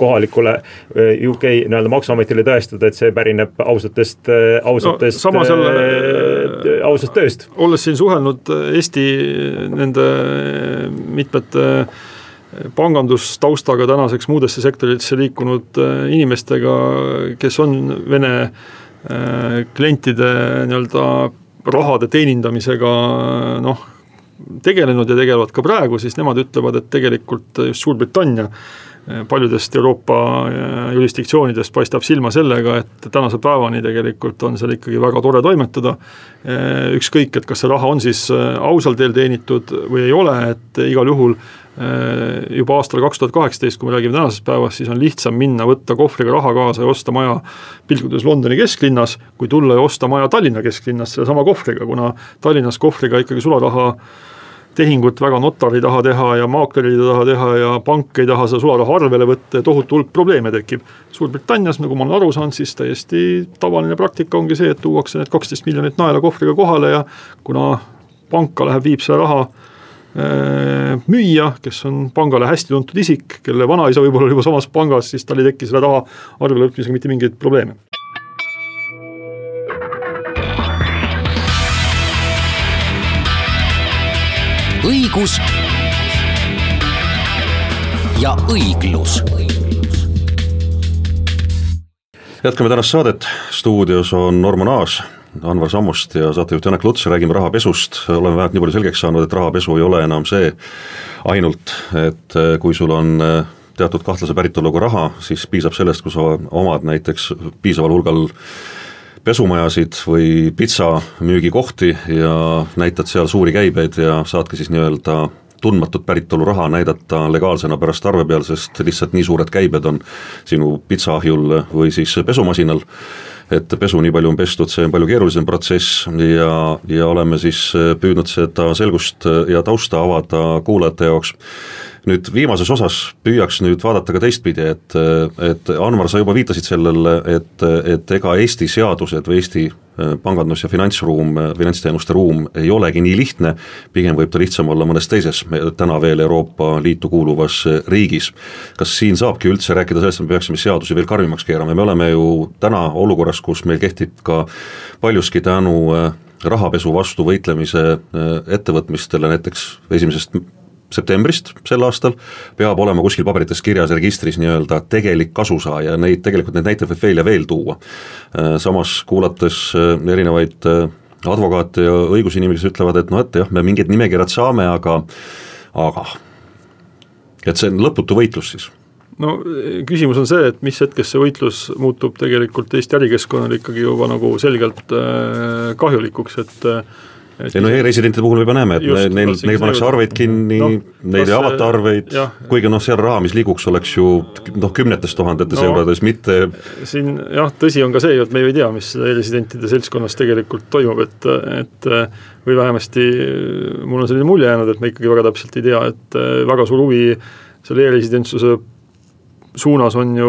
kohalikule äh, UK nii-öelda maksuametile tõestada, et see pärineb ausatest, äh, ausatest no, ausast tööst.
olles siin suhelnud Eesti nende mitmete pangandustaustaga tänaseks muudesse sektoritesse liikunud inimestega, kes on Vene klientide nii-öelda rahade teenindamisega noh, tegelenud ja tegelevad ka praegu, siis nemad ütlevad, et tegelikult just Suurbritannia paljudest Euroopa äh, jurisdiktsioonidest paistab silma sellega, et tänase päevani tegelikult on seal ikkagi väga tore toimetada. Äh, ükskõik, et kas see raha on siis äh, ausal teel teenitud või ei ole, et igal juhul juba aastal kaks tuhat kaheksateist, kui me räägime tänasest päevast, siis on lihtsam minna, võtta kohvriga raha kaasa ja osta maja pilgudes Londoni kesklinnas, kui tulla ja osta maja Tallinna kesklinnas sellesama kohvriga, kuna Tallinnas kohvriga ikkagi sularaha tehingut väga notar ei taha teha ja maakler ei taha teha ja pank ei taha seda sularaha arvele võtta ja tohutu hulk probleeme tekib. Suurbritannias, nagu ma olen aru saanud, siis täiesti tavaline praktika ongi see, et tuuakse need kaksteist miljonit naela kohvriga kohale ja kuna panka läheb, viib selle raha äh, müüja, kes on pangale hästi tuntud isik, kelle vanaisa võib-olla oli juba samas pangas, siis tal ei teki selle raha arvele võtmisega mitte mingeid probleeme
õigus ja õiglus.
jätkame tänast saadet, stuudios on Norman Aas, Anvar Sammust ja saatejuht Janek Luts, räägime rahapesust, oleme vähemalt nii palju selgeks saanud, et rahapesu ei ole enam see ainult, et eh, kui sul on eh, teatud kahtlase päritoluga raha, siis piisab sellest, kui sa omad näiteks piisaval hulgal pesumajasid või pitsamüügikohti ja näitad seal suuri käibeid ja saadki siis nii-öelda tundmatut päritolu raha näidata legaalsena pärast arve peal, sest lihtsalt nii suured käibed on sinu pitsaahjul või siis pesumasinal, et pesu nii palju on pestud, see on palju keerulisem protsess ja, ja oleme siis püüdnud seda selgust ja tausta avada kuulajate jaoks nüüd viimases osas püüaks nüüd vaadata ka teistpidi, et, et Anvar, sa juba viitasid sellele, et, et ega Eesti seadused või Eesti äh, pangandus- ja finantsruum, finantsteenuste ruum ei olegi nii lihtne, pigem võib ta lihtsam olla mõnes teises täna veel Euroopa Liitu kuuluvas riigis. kas siin saabki üldse rääkida sellest, et me peaksime seadusi veel karmimaks keerama, me oleme ju täna olukorras, kus meil kehtib ka paljuski tänu äh, rahapesu vastu võitlemise äh, ettevõtmistele näiteks esimesest septembrist sel aastal peab olema kuskil paberites kirjas registris nii-öelda tegelik kasusaaja, neid tegelikult neid näiteid võib veel ja veel tuua. Äh, samas kuulates äh, erinevaid äh, advokaate ja õigusinimesi, kes ütlevad, et noh, et jah, me mingid nimekirjad saame, aga, aga et see on lõputu võitlus siis
no küsimus on see, et mis hetkest see võitlus muutub tegelikult Eesti ärikeskkonnale ikkagi juba nagu selgelt kahjulikuks, et
ei no e-residentide puhul me juba näeme, et just, neil, neil pannakse arveid kinni no,, neil ei avata arveid, kuigi noh, seal raha, mis liiguks, oleks ju noh, kümnetes tuhandetes no, eurodes, mitte
siin jah, tõsi on ka see ju, et me ju ei tea, mis e-residentide seltskonnas tegelikult toimub, et, et või vähemasti mul on selline mulje jäänud, et me ikkagi väga täpselt ei tea, et väga suur huvi selle e-residentsuse suunas on ju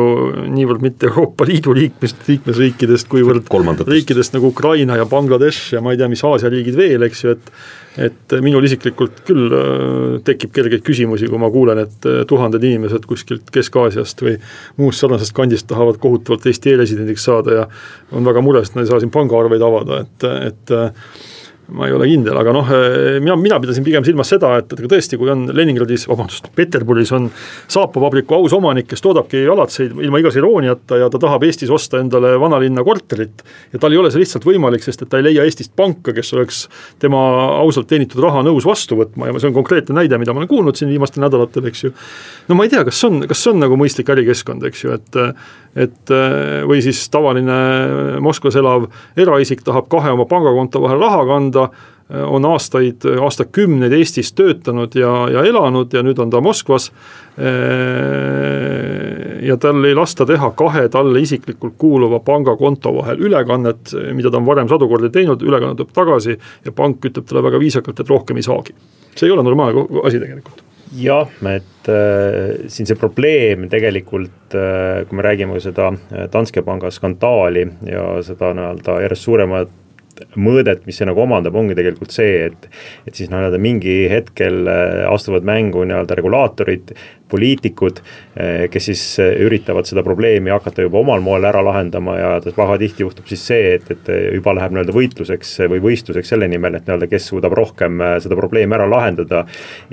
niivõrd mitte Euroopa Liidu liikmes, liikmesriikidest, kuivõrd Kolmandates. riikidest nagu Ukraina ja Bangladesh ja ma ei tea, mis Aasia riigid veel, eks ju, et et minul isiklikult küll äh, tekib kergeid küsimusi, kui ma kuulen, et äh, tuhanded inimesed kuskilt Kesk-Aasiast või muust sarnasest kandist tahavad kohutavalt Eesti e-residendiks saada ja on väga mures, et nad ei saa siin pangaarveid avada, et, et ma ei ole kindel, aga noh, mina, mina pidasin pigem silmas seda, et, et tõesti, kui on Leningradis, vabandust, Peterburis on saapavabriku aus omanik, kes toodabki alatseid ilma igasuguse irooniata ja ta tahab Eestis osta endale vanalinna korterit. ja tal ei ole see lihtsalt võimalik, sest et ta ei leia Eestist panka, kes oleks tema ausalt teenitud raha nõus vastu võtma ja see on konkreetne näide, mida ma olen kuulnud siin viimastel nädalatel, eks ju. no ma ei tea, kas see on, kas see on nagu mõistlik ärikeskkond, eks ju, et et või siis tavaline Moskvas elav eraisik tahab kahe oma pangakonto vahel raha kanda, on aastaid, aastakümneid Eestis töötanud ja, ja elanud ja nüüd on ta Moskvas. ja tal ei lasta teha kahe talle isiklikult kuuluva pangakonto vahel ülekannet, mida ta on varem sadu kordi teinud, ülekanne tuleb tagasi ja pank ütleb talle väga viisakalt, et rohkem ei saagi. see ei ole normaalne asi tegelikult
jah, et äh, siin see probleem tegelikult äh,, kui me räägime seda Danske panga skandaali ja seda nii-öelda järjest suuremat mõõdet, mis see nagu omandab, ongi tegelikult see, et et siis nii-öelda mingi hetkel äh, astuvad mängu nii-öelda regulaatorid, poliitikud, eh, kes siis eh, üritavad seda probleemi hakata juba omal moel ära lahendama ja pahatihti juhtub siis see, et, et juba läheb nii-öelda võitluseks või võistluseks selle nimel, et nii-öelda, kes suudab rohkem seda probleemi ära lahendada.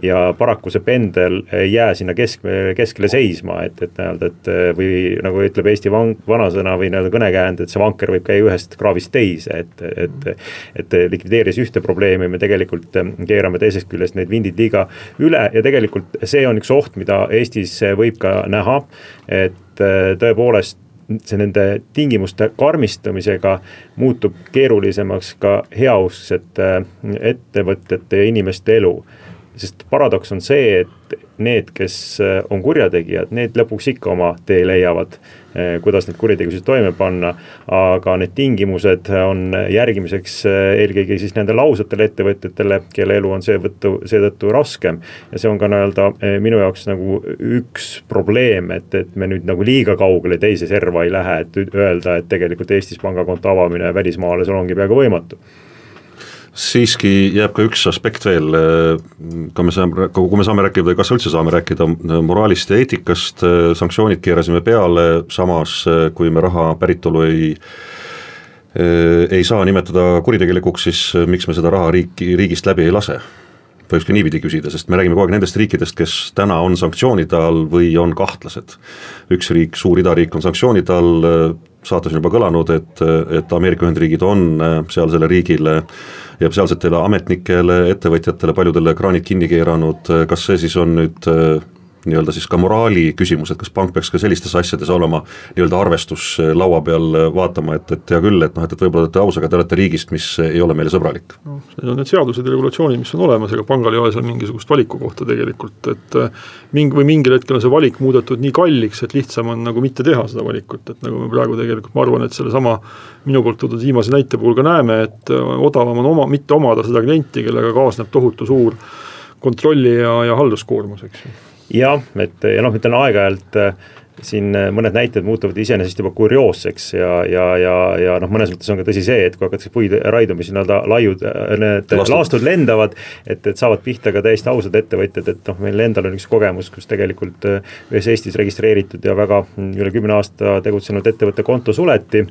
ja paraku see pendel ei jää sinna kesk, keskele seisma, et, et nii-öelda, et või nagu ütleb Eesti van-, vanasõna või nii-öelda kõnekäänd, et see vanker võib käia ühest kraavist teise, et, et. Et likvideerides ühte probleemi, me tegelikult keerame teisest küljest need vindid liiga üle ja tegelikult see on üks oht, mida Eestis võib ka näha, et äh, tõepoolest see nende tingimuste karmistamisega muutub keerulisemaks ka heausksete äh, ettevõtjate ja inimeste elu. sest paradoks on see, et need, kes äh, on kurjategijad, need lõpuks ikka oma tee leiavad Eh, kuidas neid kuritegusid toime panna. aga need tingimused on järgimiseks eh, eelkõige siis nendele ausatele ettevõtjatele, kelle elu on seetõttu, seetõttu raskem. ja see on ka nii-öelda eh, minu jaoks nagu üks probleem, et, et me nüüd nagu liiga kaugele teise serva ei lähe, et öelda, et tegelikult Eestis pangakonto avamine välismaalasel ongi peaaegu võimatu
siiski jääb ka üks aspekt veel, ka me saame, kui me saame rääkida, kas üldse saame rääkida moraalist ja eetikast, sanktsioonid keerasime peale, samas kui me raha päritolu ei ei saa nimetada kuritegelikuks, siis miks me seda raha riiki, riigist läbi ei lase? võiks ka niipidi küsida, sest me räägime kogu aeg nendest riikidest, kes täna on sanktsioonide all või on kahtlased. üks riik, suur idariik on sanktsioonide all, saates on juba kõlanud, et, et Ameerika Ühendriigid on sealsele riigile ja sealsetele ametnikele, ettevõtjatele, paljudele kraanid kinni keeranud, kas see siis on nüüd nii-öelda siis ka moraali küsimus, et kas pank peaks ka sellistes asjades olema nii-öelda arvestus laua peal vaatama, et, et hea küll, et noh, et, et võib-olla te olete aus, aga te olete riigist, mis ei ole meile sõbralik.
noh, need on need seadused ja regulatsioonid, mis on olemas, ega pangal ei ole seal mingisugust valiku kohta tegelikult, et äh, mingi või mingil hetkel on see valik muudetud nii kalliks, et lihtsam on nagu mitte teha seda valikut, et nagu me praegu tegelikult, ma arvan, et sellesama minu poolt toodud viimase näite puhul ka näeme, et äh, odavam on oma, mitte omada seda klienti, kellega kaasneb tohutu suur kontrolli ja, ja halduskoormus, eks ju
jah, et ja noh, ütlen aeg-ajalt äh, siin äh, mõned näited muutuvad iseenesest juba kurioosseks ja, ja, ja, ja noh, mõnes mõttes on ka tõsi see, et kui hakatakse puid raiduma, siis nii-öelda laiud, äh, need Lastud. laastud lendavad. et, et saavad pihta ka täiesti ausad ettevõtjad, et noh, meil endal on üks kogemus, kus tegelikult ühes Eestis registreeritud ja väga mm, üle kümne aasta tegutsenud ettevõtte konto suleti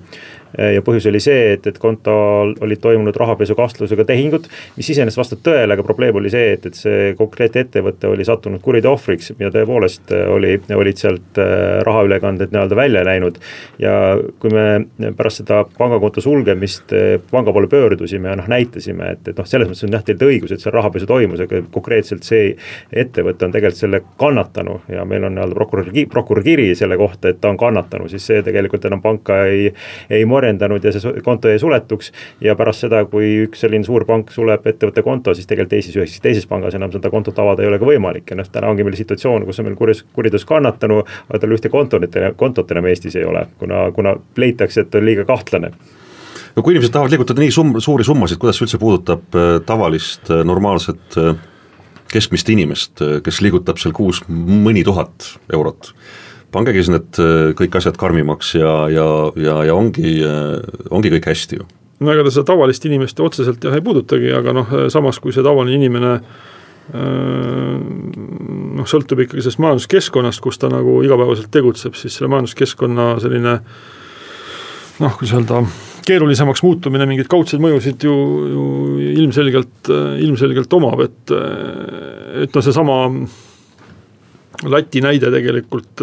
ja põhjus oli see, et, et kontol olid toimunud rahapesukahtlusega tehingud, mis iseenesest vastab tõele, aga probleem oli see, et, et see konkreetne ettevõte oli sattunud kuriteo ohvriks ja tõepoolest eh, oli, olid sealt eh, rahaülekanded nii-öelda välja läinud. ja kui me pärast seda pangakonto sulgemist panga poole pöördusime ja noh, näitasime, et, et noh, selles mõttes on jah, teil õigus, et see rahapesu toimus, aga konkreetselt see ettevõte on tegelikult selle kannatanu ja meil on nii-öelda prokuröri, prokuröri kiri selle kohta, et ta on kannatanu, siis see tegelikult enam panka ei, ei morjendanud ja see konto jäi suletuks. ja pärast seda, kui üks selline suur pank suleb ettevõtte konto, siis tegelikult teises, ühes teises pangas enam seda kontot avada ei ole ka võimalik ja noh, täna ongi meil situatsioon, kus on meil kurjus, kuriteos kannatanu, aga tal ühte kontot, kontot enam Eestis ei ole, kuna, kuna leitakse, et on liiga kahtlane
no kui inimesed tahavad liigutada nii sum-, suuri summasid, kuidas see üldse puudutab äh, tavalist äh, normaalset äh, keskmist inimest, kes liigutab seal kuus mõni tuhat eurot pange siis need äh, kõik asjad karmimaks ja, ja, ja, ja ongi, äh, ongi kõik hästi ju.
no ega ta seda tavalist inimest otseselt jah ei puudutagi, aga noh, samas kui see tavaline inimene äh, noh, sõltub ikkagi sellest majanduskeskkonnast, kus ta nagu igapäevaselt tegutseb, siis selle majanduskeskkonna selline noh, kuidas öelda, keerulisemaks muutumine mingeid kaudseid mõjusid ju, ju ilmselgelt, ilmselgelt omab, et, et noh, seesama Läti näide tegelikult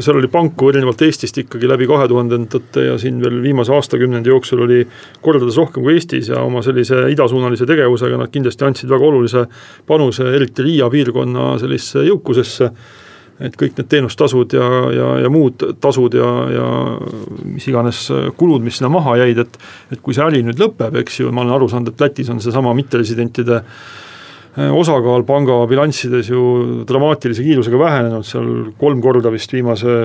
seal oli panku erinevalt Eestist ikkagi läbi kahe tuhandendate ja siin veel viimase aastakümnendi jooksul oli kordades rohkem kui Eestis ja oma sellise idasuunalise tegevusega nad kindlasti andsid väga olulise panuse, eriti Riia piirkonna sellisesse jõukusesse. Et kõik need teenustasud ja, ja, ja muud tasud ja, ja mis iganes kulud, mis sinna maha jäid, et et kui see äri nüüd lõpeb, eks ju, ma olen aru saanud, et Lätis on seesama mitteresidentide eh, osakaal panga bilanssides ju dramaatilise kiirusega vähenenud, seal kolm korda vist viimase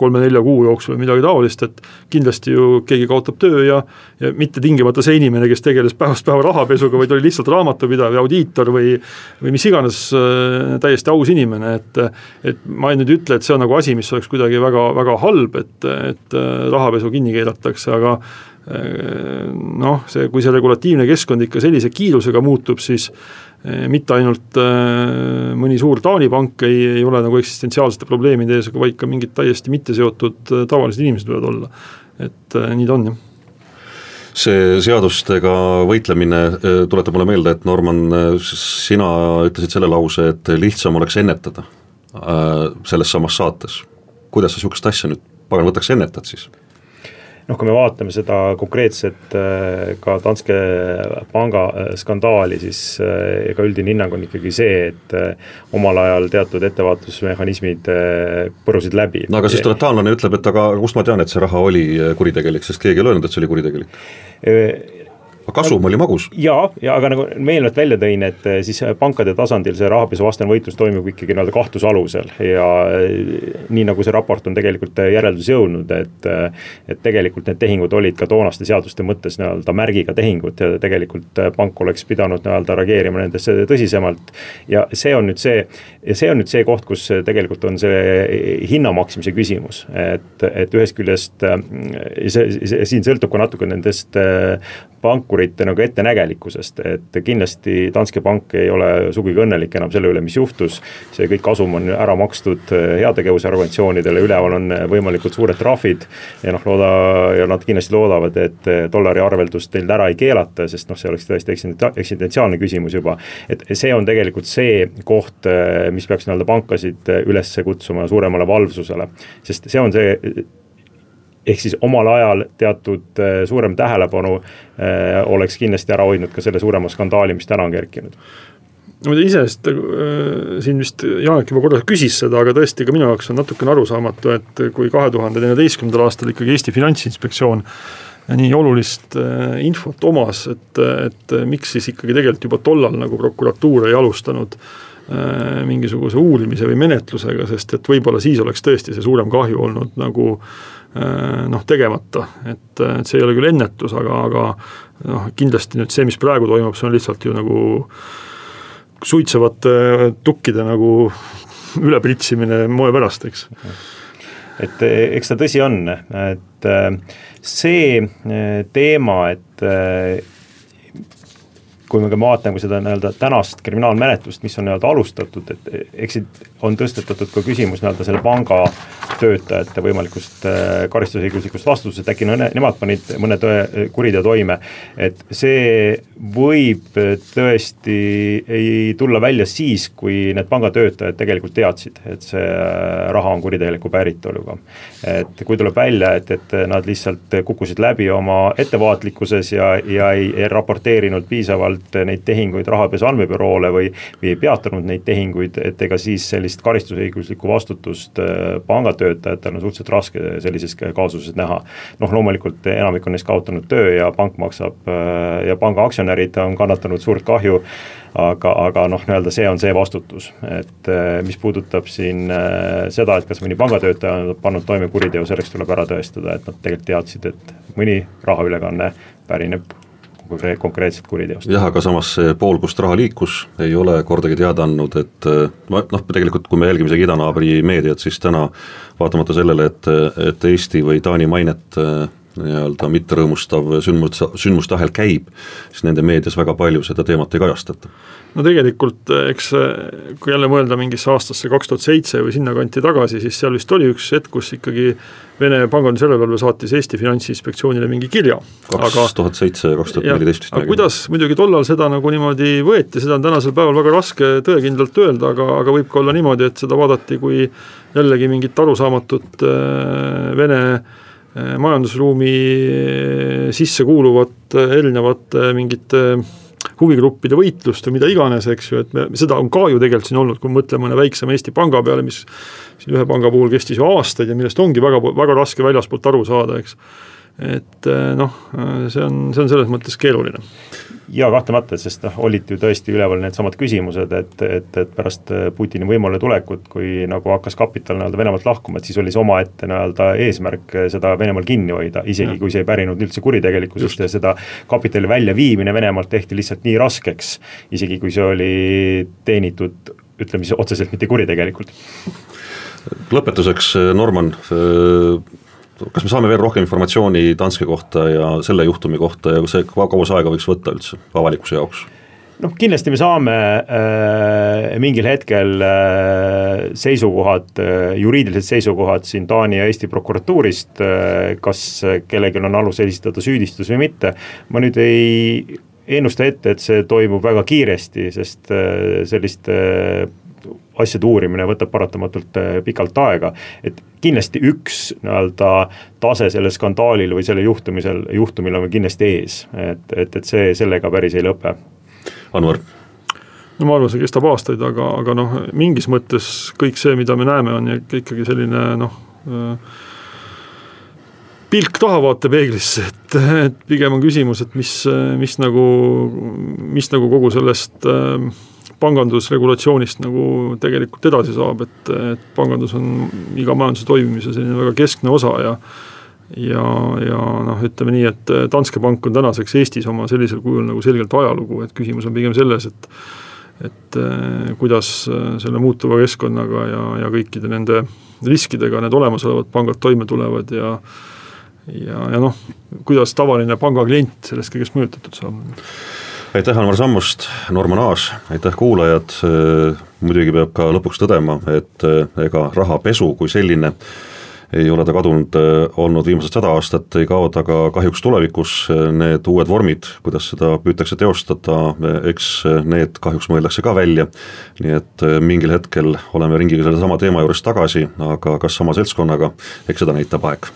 kolme-nelja kuu jooksul või midagi taolist, et kindlasti ju keegi kaotab töö ja ja mitte tingimata see inimene, kes tegeles päevast päeva rahapesuga, vaid oli lihtsalt raamatupidav ja audiitor või või mis iganes äh, täiesti aus inimene, et et ma nüüd ei ütle, et see on nagu asi, mis oleks kuidagi väga, väga halb, et, et äh, rahapesu kinni keeratakse, aga äh, noh, see, kui see regulatiivne keskkond ikka sellise kiirusega muutub, siis mitte ainult eh, mõni suur Taani pank ei, ei ole nagu eksistentsiaalsete probleemide ees, vaid ka mingid täiesti mitte seotud eh, tavalised inimesed võivad olla. et nii ta on, jah
see seadustega võitlemine tuletab mulle meelde, et Norman, sina ütlesid selle lause, et lihtsam oleks ennetada selles samas saates. kuidas sa niisugust asja nüüd pagan võtaks ennetad siis?
Noh, kui me vaatame seda konkreetset äh, ka Danske panga äh, skandaali, siis äh, ega üldine hinnang on ikkagi see, et omal ajal teatud ettevaatusmehhanismid põrusid läbi.
no aga siis tuleb taanlane ütleb, et aga kust ma tean, et see raha oli kuritegelik, sest keegi ei öelnud, et see oli kuritegelik aga kasum oli magus.
ja, ja aga nagu ma eelnevalt välja tõin, et eh, siis pankade tasandil see rahapesuvastane võitlus toimub ikkagi nii-öelda kahtluse alusel ja eh, nii nagu see raport on tegelikult järeldusi jõudnud, et. Eh, et tegelikult need tehingud olid ka toonaste seaduste mõttes nii-öelda märgiga tehingud ja tegelikult pank oleks pidanud nii-öelda reageerima nendesse tõsisemalt. ja see on nüüd see, ja see on nüüd see koht, kus tegelikult on see hinna maksmise küsimus, et, et ühest küljest see, see siin sõltub ka natuke nendest pankurite nagu ettenägelikkusest, et kindlasti Danske Bank ei ole sugugi õnnelik enam selle üle, mis juhtus. see kõik kasum on ära makstud heategevusorganisatsioonidele, üleval on võimalikult suured trahvid. ja noh, looda ja nad kindlasti loodavad, et dollari arveldust neil ära ei keelata, sest noh, see oleks tõesti eksistentsiaalne küsimus juba. et see on tegelikult see koht, mis peaks nii-öelda pankasid üles kutsuma suuremale valvsusele, sest see on see ehk siis omal ajal teatud äh, suurem tähelepanu äh, oleks kindlasti ära hoidnud ka selle suurema skandaali, mis täna on kerkinud.
No iseenesest äh, siin vist Janek juba korra küsis seda, aga tõesti ka minu jaoks on natukene arusaamatu, et kui kahe tuhande neljateistkümnendal aastal ikkagi Eesti Finantsinspektsioon nii olulist infot omas, et, et miks siis ikkagi tegelikult juba tollal nagu prokuratuur ei alustanud mingisuguse uurimise või menetlusega, sest et võib-olla siis oleks tõesti see suurem kahju olnud nagu Äh, noh, tegemata, et, et see ei ole küll ennetus, aga, aga noh, kindlasti nüüd see, mis praegu toimub, see on lihtsalt ju nagu suitsevate tukkide nagu ülepritsimine moe pärast, eks.
et eks ta tõsi on, et äh, see äh, teema, et kui me ka vaatame seda nii-öelda tänast kriminaalmenetlust, mis on nii-öelda alustatud, et eks siit on tõstetatud ka küsimus nii-öelda selle panga töötajate võimalikust äh, karistusõiguslikust vastutusest, äkki no nemad panid mõne tõe, kuriteo toime. et see võib tõesti ei tulla välja siis, kui need pangatöötajad tegelikult teadsid, et see äh, raha on kuritegeliku päritoluga. et kui tuleb välja, et, et nad lihtsalt kukkusid läbi oma ettevaatlikkuses ja, ja ei, ei raporteerinud piisavalt tegelikult neid tehinguid rahapesu andmebüroole või, või ei peatanud neid tehinguid, et ega siis sellist karistusõiguslikku vastutust äh, pangatöötajatel on suhteliselt raske sellises kaasuses näha. noh, loomulikult enamik on neist kaotanud töö ja pank maksab äh, ja panga aktsionärid on kannatanud suurt kahju aga, aga noh, nii-öelda see on see vastutus, et mis puudutab siin seda, et kas mõni pangatöötaja on pannud toime kuriteo, selleks tuleb ära tõestada, et nad tegelikult teadsid, et mõni rahaülekanne pärineb konkreetset kuriteost.
jah, aga samas see pool, kust raha liikus, ei ole kordagi teada andnud, et noh, tegelikult kui me jälgime idanaabri meediat, siis täna vaatamata sellele, et, et Eesti või Taani mainet nii-öelda mitterõõmustav sündmus, sündmuste ahel käib, siis nende meedias väga palju seda teemat ei kajastata
no tegelikult eks kui jälle mõelda mingisse aastasse kaks tuhat seitse või sinnakanti tagasi, siis seal vist oli üks hetk, kus ikkagi Vene pangandusjärelevalve saatis Eesti Finantsinspektsioonile mingi kirja.
kaks tuhat seitse, kaks tuhat neliteist vist.
aga kuidas muidugi tollal seda nagu niimoodi võeti, seda on tänasel päeval väga raske tõekindlalt öelda, aga, aga võib ka olla niimoodi, et seda vaadati kui jällegi mingit arusaamatut äh, Vene äh, majandusruumi sisse kuuluvat erinevate mingite huvigruppide võitlust või mida iganes, eks ju, et me, seda on ka ju tegelikult siin olnud, kui me mõtleme mõne väiksema Eesti panga peale, mis siin ühe panga puhul kestis ju aastaid ja millest ongi väga, väga raske väljaspoolt aru saada, eks. Et eh, noh, see on, see on selles mõttes keeruline
ja kahtlemata, sest noh, olid ju tõesti üleval needsamad küsimused, et, et, et pärast Putini võimule tulekut, kui nagu hakkas kapital nii-öelda Venemaalt lahkuma, et siis oli see omaette nii-öelda eesmärk seda Venemaal kinni hoida, isegi ja. kui see ei pärinud üldse kuritegelikkusest ja seda kapitali väljaviimine Venemaalt tehti lihtsalt nii raskeks, isegi kui see oli teenitud ütleme siis otseselt mitte kuritegelikult.
lõpetuseks, Norman, kas me saame veel rohkem informatsiooni Danske kohta ja selle juhtumi kohta ja see, kaua see aega võiks võtta üldse avalikkuse jaoks?
noh, kindlasti me saame äh, mingil hetkel äh, seisukohad äh,, juriidilised seisukohad siin Taani ja Eesti prokuratuurist äh,, kas kellelgi on alus esitada süüdistus või mitte, ma nüüd ei ennusta ette, et see toimub väga kiiresti, sest äh, selliste äh, asjade uurimine võtab paratamatult äh, pikalt aega, et kindlasti üks nii-öelda tase sellel skandaalil või sellel juhtumisel, juhtumil on kindlasti ees, et, et, et see sellega päris ei lõpe.
Anvar
no ma arvan, see kestab aastaid, aga, aga noh, mingis mõttes kõik see, mida me näeme, on ikkagi selline noh, äh, pilk tahavaatepeeglisse, et, et pigem on küsimus, et mis, mis nagu, mis nagu kogu sellest äh, pangandusregulatsioonist nagu tegelikult edasi saab, et, et pangandus on iga majanduse toimimise selline väga keskne osa ja ja, ja noh, ütleme nii, et Danske Bank on tänaseks Eestis oma sellisel kujul nagu selgelt ajalugu, et küsimus on pigem selles, et et eh, kuidas selle muutuva keskkonnaga ja, ja kõikide nende riskidega need olemasolevad pangad toime tulevad ja ja, ja noh, kuidas tavaline pangaklient sellest kõigest mõjutatud saab
aitäh, Almar Sammust, Norman Aas, aitäh kuulajad, muidugi peab ka lõpuks tõdema, et ega rahapesu kui selline ei ole ta kadunud olnud viimased sada aastat, ei kao ta ka kahjuks tulevikus, need uued vormid, kuidas seda püütakse teostada, eks need kahjuks mõeldakse ka välja, nii et mingil hetkel oleme ringiga sellesama teema juures tagasi, aga kas sama seltskonnaga, eks seda näitab aeg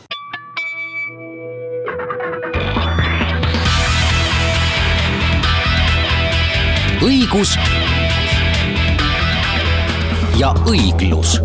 õigus ja õiglus